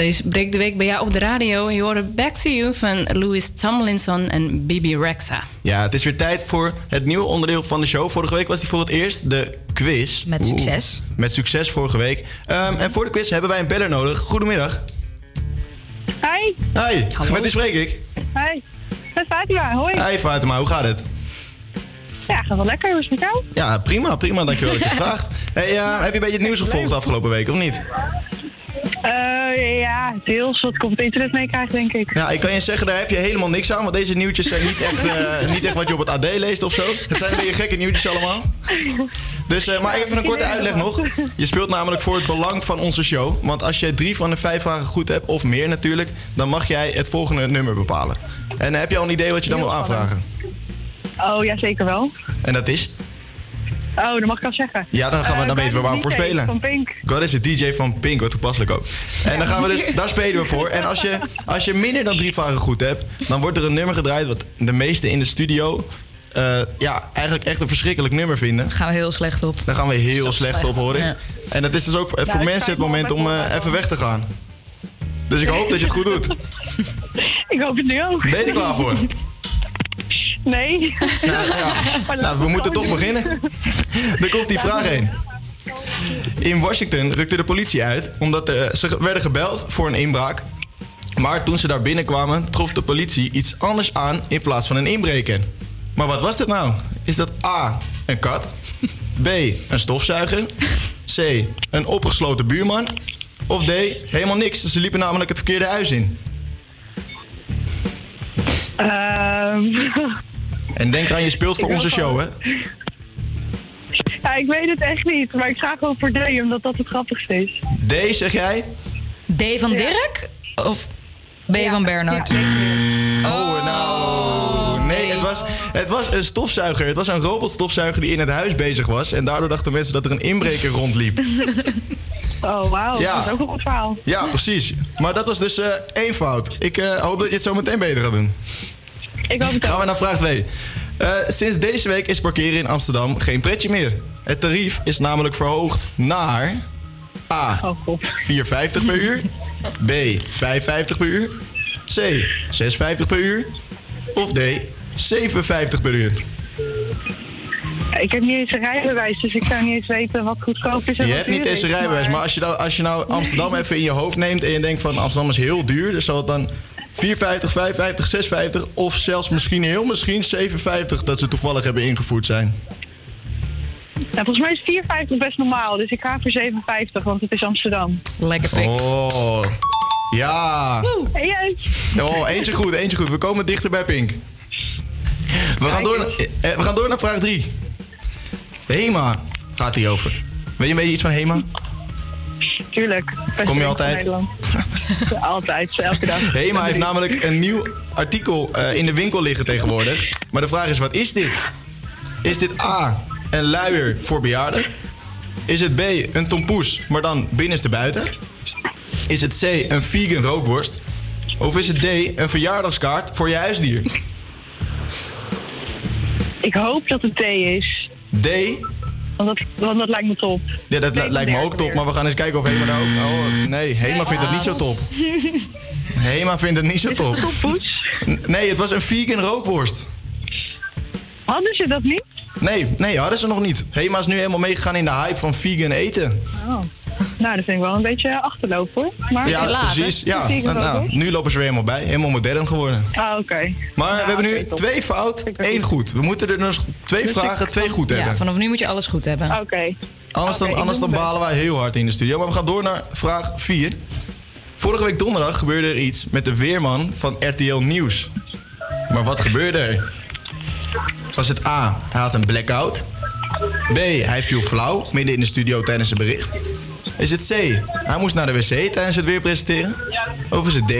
Steeds breekt de week bij jou op de radio. Je hoorde Back to You van Louis Tomlinson en Bibi Rexa. Ja, het is weer tijd voor het nieuwe onderdeel van de show. Vorige week was die voor het eerst de quiz. Met Oeh, succes. met succes vorige week. Ehm, en voor de quiz hebben wij een beller nodig. Goedemiddag. Hi. Hi, met wie spreek ik? Hi. Met Fatima, hoi. Hi Fatima, hoe gaat het? Ja, gaat wel lekker. Hoe is het met jou? Ja, prima, prima. Dankjewel dat je het vraagt. Hey, eh, heb je een beetje het nieuws gevolgd de afgelopen week, of niet? Eh, ja, deels wat ik op het internet meekrijg, denk ik. Ja, ik kan je zeggen, daar heb je helemaal niks aan. Want deze nieuwtjes zijn niet echt, eh, niet echt wat je op het AD leest of zo. Het zijn een beetje gekke nieuwtjes allemaal. Dus, eh, maar even een korte uitleg nog. Je speelt namelijk voor het belang van onze show. Want als je drie van de vijf vragen goed hebt, of meer natuurlijk... dan mag jij het volgende nummer bepalen. En heb je al een idee wat je dan wil aanvragen? Oh, ja, zeker wel. En dat is? Oh, dat mag ik al zeggen. Ja, dan, gaan we, Eh, dan weten we waar we voor DJ spelen. Van Pink. God is de DJ van Pink, wat toepasselijk ook. En dan gaan we dus, daar spelen we voor. En als je, als je minder dan drie vragen goed hebt, dan wordt er een nummer gedraaid wat de meesten in de studio eh, ja, eigenlijk echt een verschrikkelijk nummer vinden. Gaan we heel slecht op. Daar gaan we heel slecht, slecht. op, hoor ik. Ja. En het is dus ook voor mensen het moment om eh, even weg te gaan. Dus ik hoop dat je het goed doet. Ik hoop het nu ook. Ben je er klaar voor? Nee. Nou, ja. Nou, we moeten toch beginnen. Er komt die vraag heen. In Washington rukte de politie uit omdat eh, ze werden gebeld voor een inbraak. Maar toen ze daar binnenkwamen, trof de politie iets anders aan in plaats van een inbreken. Maar wat was dit nou? Is dat A, een kat? B, een stofzuiger? C, een opgesloten buurman? Of D, helemaal niks. Ze liepen namelijk het verkeerde huis in. Ehm, En denk aan, je speelt voor Ik onze show, hè? ja, ik weet het echt niet, maar ik ga gewoon voor D, omdat dat het grappigste is. D, zeg jij? D van Dirk? Of B van Bernard? Oh, nou. Nee, het was, het was een stofzuiger. Het was een robotstofzuiger die in het huis bezig was. En daardoor dachten mensen dat er een inbreker rondliep. Oh, wauw. Ja. Dat is ook een goed verhaal. Ja, precies. Maar dat was dus eh, één fout. Ik eh, hoop dat je het zo meteen beter gaat doen. Ik hoop het Gaan we naar vraag 2. sinds deze week is parkeren in Amsterdam geen pretje meer. Het tarief is namelijk verhoogd naar... A. 4,50 per uur. B. 5,50 per uur. C. 6,50 per uur. Of D. 7,50 per uur. Ik heb niet eens een rijbewijs, dus ik zou niet eens weten wat goedkoop is. en Je hebt niet eens een rijbewijs, maar als je, nou, als je nou Amsterdam even in je hoofd neemt en je denkt van Amsterdam is heel duur, dus zal het dan 4,50, 5,50, 6,50 of zelfs misschien heel misschien 7,50 dat ze toevallig hebben ingevoerd zijn. Nou, volgens mij is 4,50 best normaal, dus ik ga voor 7,50, want het is Amsterdam. Lekker pik. Oh, ja. Hey, yes. Oh, eentje goed, eentje goed. We komen dichter bij Pink. We gaan door, naar- eh, we gaan door naar vraag 3. Hema gaat die over. Weet je een beetje iets van Hema? Tuurlijk. Kom je altijd? Nederland. Altijd, elke dag. Hema heeft namelijk een nieuw artikel eh, in de winkel liggen tegenwoordig. Maar de vraag is, wat is dit? Is dit A, een luier voor bejaarden? Is het B, een tompoes, maar dan binnenste buiten? Is het C, een vegan rookworst? Of is het D, een verjaardagskaart voor je huisdier? Ik hoop dat het thee is, D, want dat, want dat lijkt me top. ja, dat lijkt me ook top, weer. maar we gaan eens kijken of Hema daar ook... Oh, nee, Hema vindt het niet zo top. Hema vindt het niet zo top. Nee, het was een vegan rookworst. Hadden ze dat niet? Nee, nee, hadden ze nog niet. Hema is nu helemaal meegegaan in de hype van vegan eten. Oh. Nou, dat vind ik wel een beetje achterloop hoor. Maar ja, precies. Ja, nou, nu lopen ze weer helemaal bij. Helemaal modern geworden. Ah, oké. Maar we hebben nu twee fout, één goed. We moeten er nog twee vragen, twee goed Ja, hebben. vanaf nu moet je alles goed hebben. Oké. Anders, dan, anders dan balen wij heel hard in de studio. Maar we gaan door naar vraag 4. Vorige week donderdag gebeurde er iets met de weerman van RTL Nieuws. Maar wat gebeurde er? Was het A, hij had een blackout? B, hij viel flauw midden in de studio tijdens een bericht? Is het C, hij moest naar de wc tijdens het weer presenteren? Of is het D,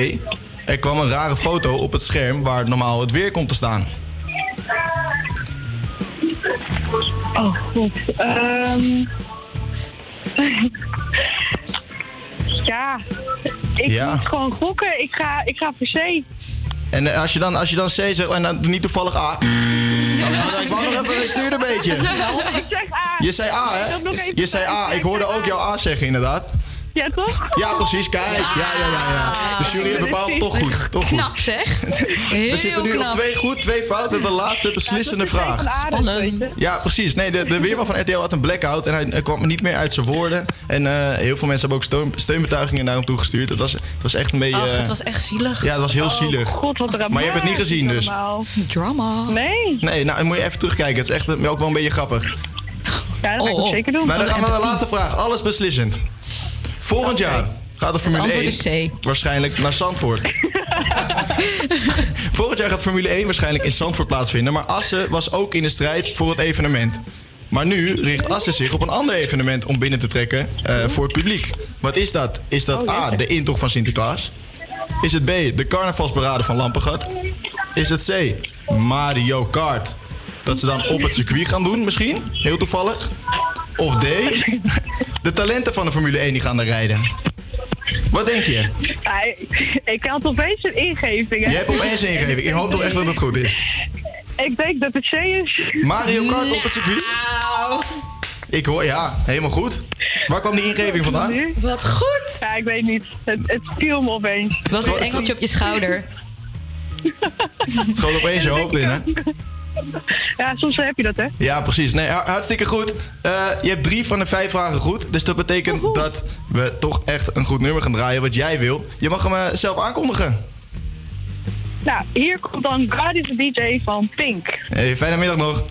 er kwam een rare foto op het scherm waar normaal het weer komt te staan? Oh, god. Ehm ja, ik Ja. moet gewoon gokken. Ik ga, ik ga voor C. En eh, als je dan, als je dan C zegt en dan niet toevallig A. Ik wou nog even, stuur een beetje. ik zeg A. Je zei A, hè? Je zei A. Ik hoorde ook jou A zeggen, inderdaad. Ja, toch? Ja, precies. Kijk. Ja, ja, ja. ja. De jury heeft bepaald toch goed. Toch goed. Knap zeg. We zitten nu op twee goed, twee fout. En de laatste beslissende vraag. Spannend. Ja, precies. Nee, de, de weerman van RTL had een blackout en hij, hij kwam niet meer uit zijn woorden. En eh, heel veel mensen hebben ook steun, steunbetuigingen naar hem toegestuurd. Het was, het was echt een beetje... Ach, het was echt zielig. Ja, het was heel Oh, zielig. God, wat dramatisch Maar je hebt het niet gezien dus. Drama. Nee. Nee, nou, dan moet je even terugkijken. Het is echt ook wel een beetje grappig. Ja, dat ga ik Oh, zeker doen. Maar dan gaan we naar de laatste vraag. Alles beslissend. Volgend jaar gaat de Formule antwoord 1 is waarschijnlijk naar Zandvoort. Volgend jaar gaat Formule 1 waarschijnlijk in Zandvoort plaatsvinden. Maar Assen was ook in de strijd voor het evenement. Maar nu richt Assen zich op een ander evenement om binnen te trekken eh, voor het publiek. Wat is dat? Is dat A, de intocht van Sinterklaas? Is het B, de carnavalsparade van Lampengat? Is het C, Mario Kart? Dat ze dan op het circuit gaan doen misschien? Heel toevallig. Of D, de talenten van de Formule 1 die gaan daar rijden. Wat denk je? Ik, had opeens een ingeving. hè. Je hebt opeens een ingeving. Ik hoop toch echt dat het goed is. Ik denk dat het C is. Mario Kart op het circuit? Ik hoor, ja, helemaal goed. Waar kwam die ingeving vandaan? Wat goed. Ja, ik weet niet. Het, het viel me opeens. Wat het engeltje op je schouder. Het schoot opeens je hoofd in, hè? Ja, soms heb je dat, hè? Ja, precies. Nee, ha- hartstikke goed. Eh, je hebt drie van de vijf vragen goed. Dus dat betekent dat we toch echt een goed nummer gaan draaien wat jij wil. Je mag hem eh, zelf aankondigen. Nou, hier komt dan God is the DJ van Pink. Hey, fijne middag nog.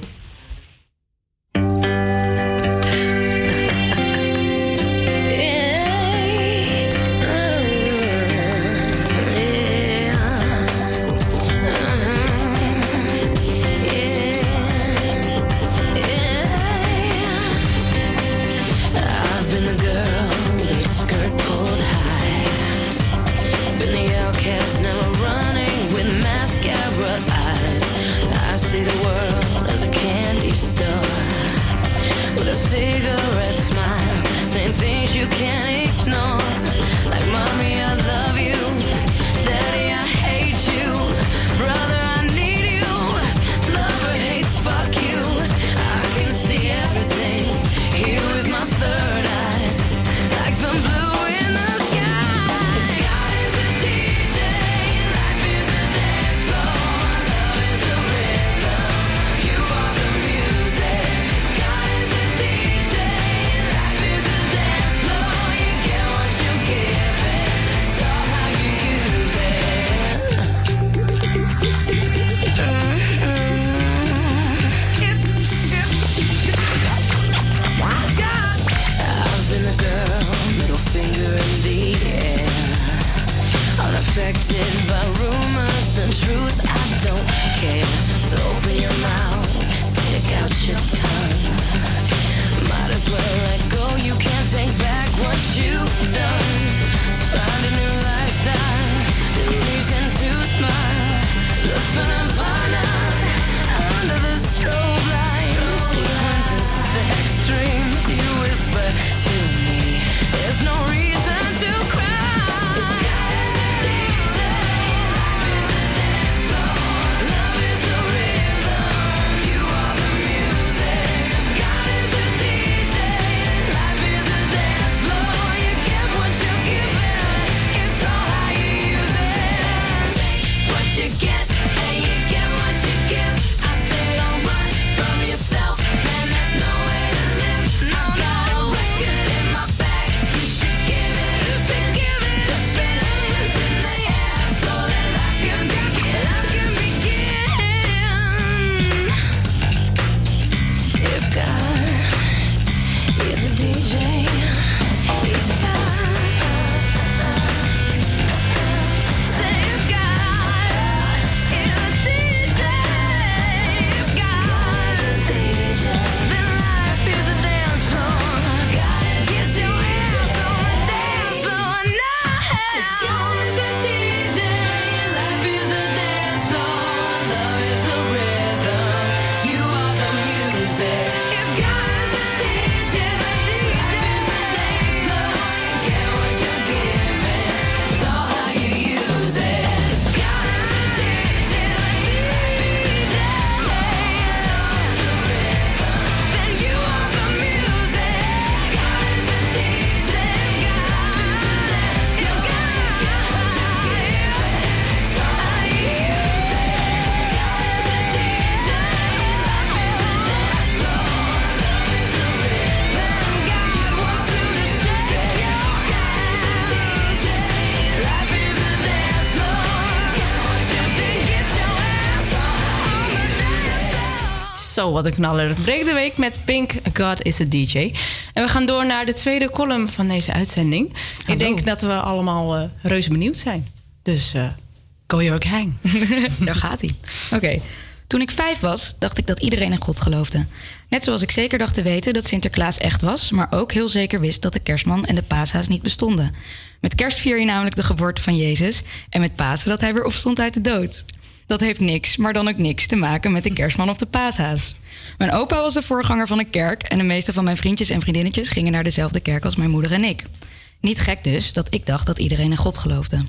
Zo, wat een knaller. Breek de week met Pink, God is a DJ. En we gaan door naar de tweede column van deze uitzending. Ik denk dat we allemaal eh, reuze benieuwd zijn. Dus eh go your gang. Daar gaat hij. Oké. Toen ik vijf was, dacht ik dat iedereen in God geloofde. Net zoals ik zeker dacht te weten dat Sinterklaas echt was, maar ook heel zeker wist dat de kerstman en de paashaas niet bestonden. Met kerst vier je namelijk de geboorte van Jezus en met Pasen dat hij weer opstond uit de dood. Dat heeft niks, maar dan ook niks te maken met de kerstman of de paashaas. Mijn opa was de voorganger van een kerk en de meeste van mijn vriendjes en vriendinnetjes gingen naar dezelfde kerk als mijn moeder en ik. Niet gek dus dat ik dacht dat iedereen in God geloofde.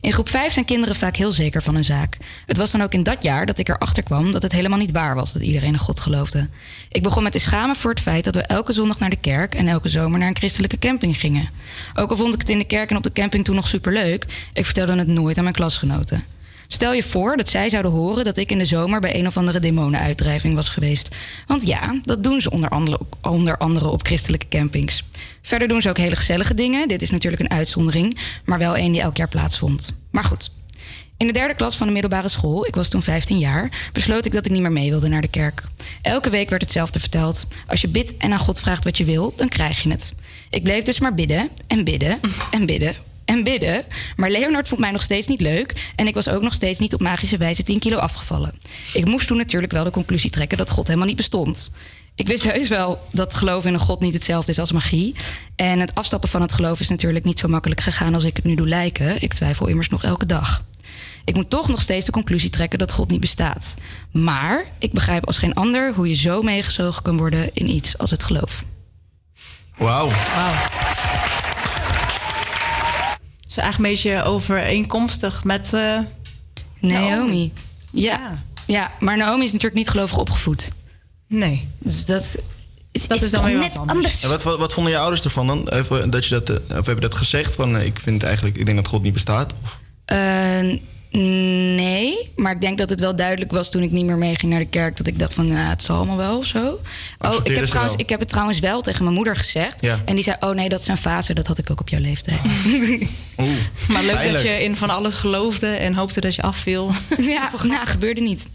In groep 5 zijn kinderen vaak heel zeker van hun zaak. Het was dan ook in dat jaar dat ik erachter kwam dat het helemaal niet waar was dat iedereen in God geloofde. Ik begon met te schamen voor het feit dat we elke zondag naar de kerk en elke zomer naar een christelijke camping gingen. Ook al vond ik het in de kerk en op de camping toen nog superleuk, ik vertelde het nooit aan mijn klasgenoten. Stel je voor dat zij zouden horen dat ik in de zomer bij een of andere demonenuitdrijving was geweest. Want ja, dat doen ze onder andere, onder andere op christelijke campings. Verder doen ze ook hele gezellige dingen. Dit is natuurlijk een uitzondering, maar wel een die elk jaar plaatsvond. Maar goed. In de derde klas van de middelbare school, ik was toen 15 jaar, besloot ik dat ik niet meer mee wilde naar de kerk. Elke week werd hetzelfde verteld. Als je bidt en aan God vraagt wat je wil, dan krijg je het. Ik bleef dus maar bidden en bidden en bidden en bidden. Maar Leonard vond mij nog steeds niet leuk. En ik was ook nog steeds niet op magische wijze 10 kilo afgevallen. Ik moest toen natuurlijk wel de conclusie trekken dat God helemaal niet bestond. Ik wist heus wel dat geloven in een God niet hetzelfde is als magie. En het afstappen van het geloof is natuurlijk niet zo makkelijk gegaan als ik het nu doe lijken. Ik twijfel immers nog elke dag. Ik moet toch nog steeds de conclusie trekken dat God niet bestaat. Maar ik begrijp als geen ander hoe je zo meegezogen kan worden in iets als het geloof. Wauw. Is eigenlijk een beetje overeenkomstig met eh, Naomi. Ja. ja, maar Naomi is natuurlijk niet gelovig opgevoed. Nee. Dus dat is, Dat is dan toch weer net wat anders. En wat, wat, wat vonden je ouders ervan dan? Even, dat je dat, eh, of hebben dat gezegd van eh, ik vind eigenlijk, ik denk dat God niet bestaat? Of- Eh, nee, maar ik denk dat het wel duidelijk was toen ik niet meer meeging naar de kerk. Dat ik dacht van, nou, het zal allemaal wel of zo. Oh, ik heb, trouwens, wel? ik heb het trouwens wel tegen mijn moeder gezegd. Ja. En die zei, oh nee, dat is een fase. Dat had ik ook op jouw leeftijd. Maar leuk dat je in van alles geloofde en hoopte dat je afviel. ja, nou, gebeurde niet.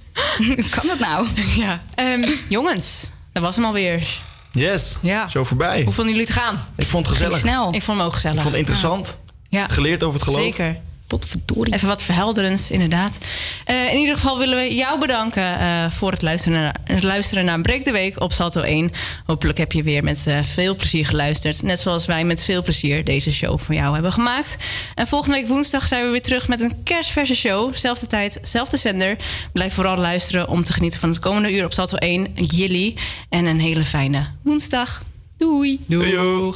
kan dat nou? Ja. Ehm, jongens, dat was hem alweer. Yes, Ja. zo voorbij. Hoe vonden jullie het gaan? Ik vond het gezellig. snel. Ik vond hem ook gezellig. Ik vond het interessant. Ja. Geleerd over het geloof. Zeker. Potverdorie. Even wat verhelderends, inderdaad. Eh, in ieder geval willen we jou bedanken eh, voor het luisteren, naar, het luisteren naar Breek de Week op Salto 1. Hopelijk heb je weer met eh, veel plezier geluisterd. Net zoals wij met veel plezier deze show voor jou hebben gemaakt. En volgende week woensdag zijn we weer terug met een kerstverse show. Zelfde tijd, zelfde zender. Blijf vooral luisteren om te genieten van het komende uur op Salto 1. Jilly. En een hele fijne woensdag. Doei. Doei.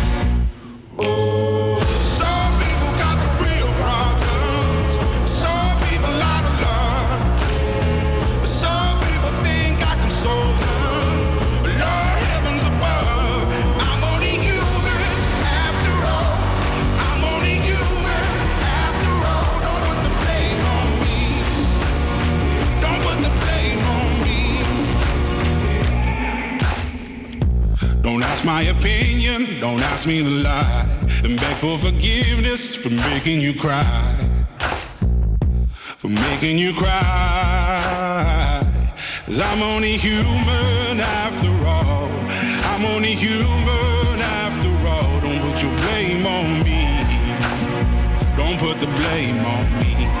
My opinion, don't ask me to lie. And beg for forgiveness for making you cry. For making you cry. Cause I'm only human after all. I'm only human after all. Don't put your blame on me. Don't put the blame on me.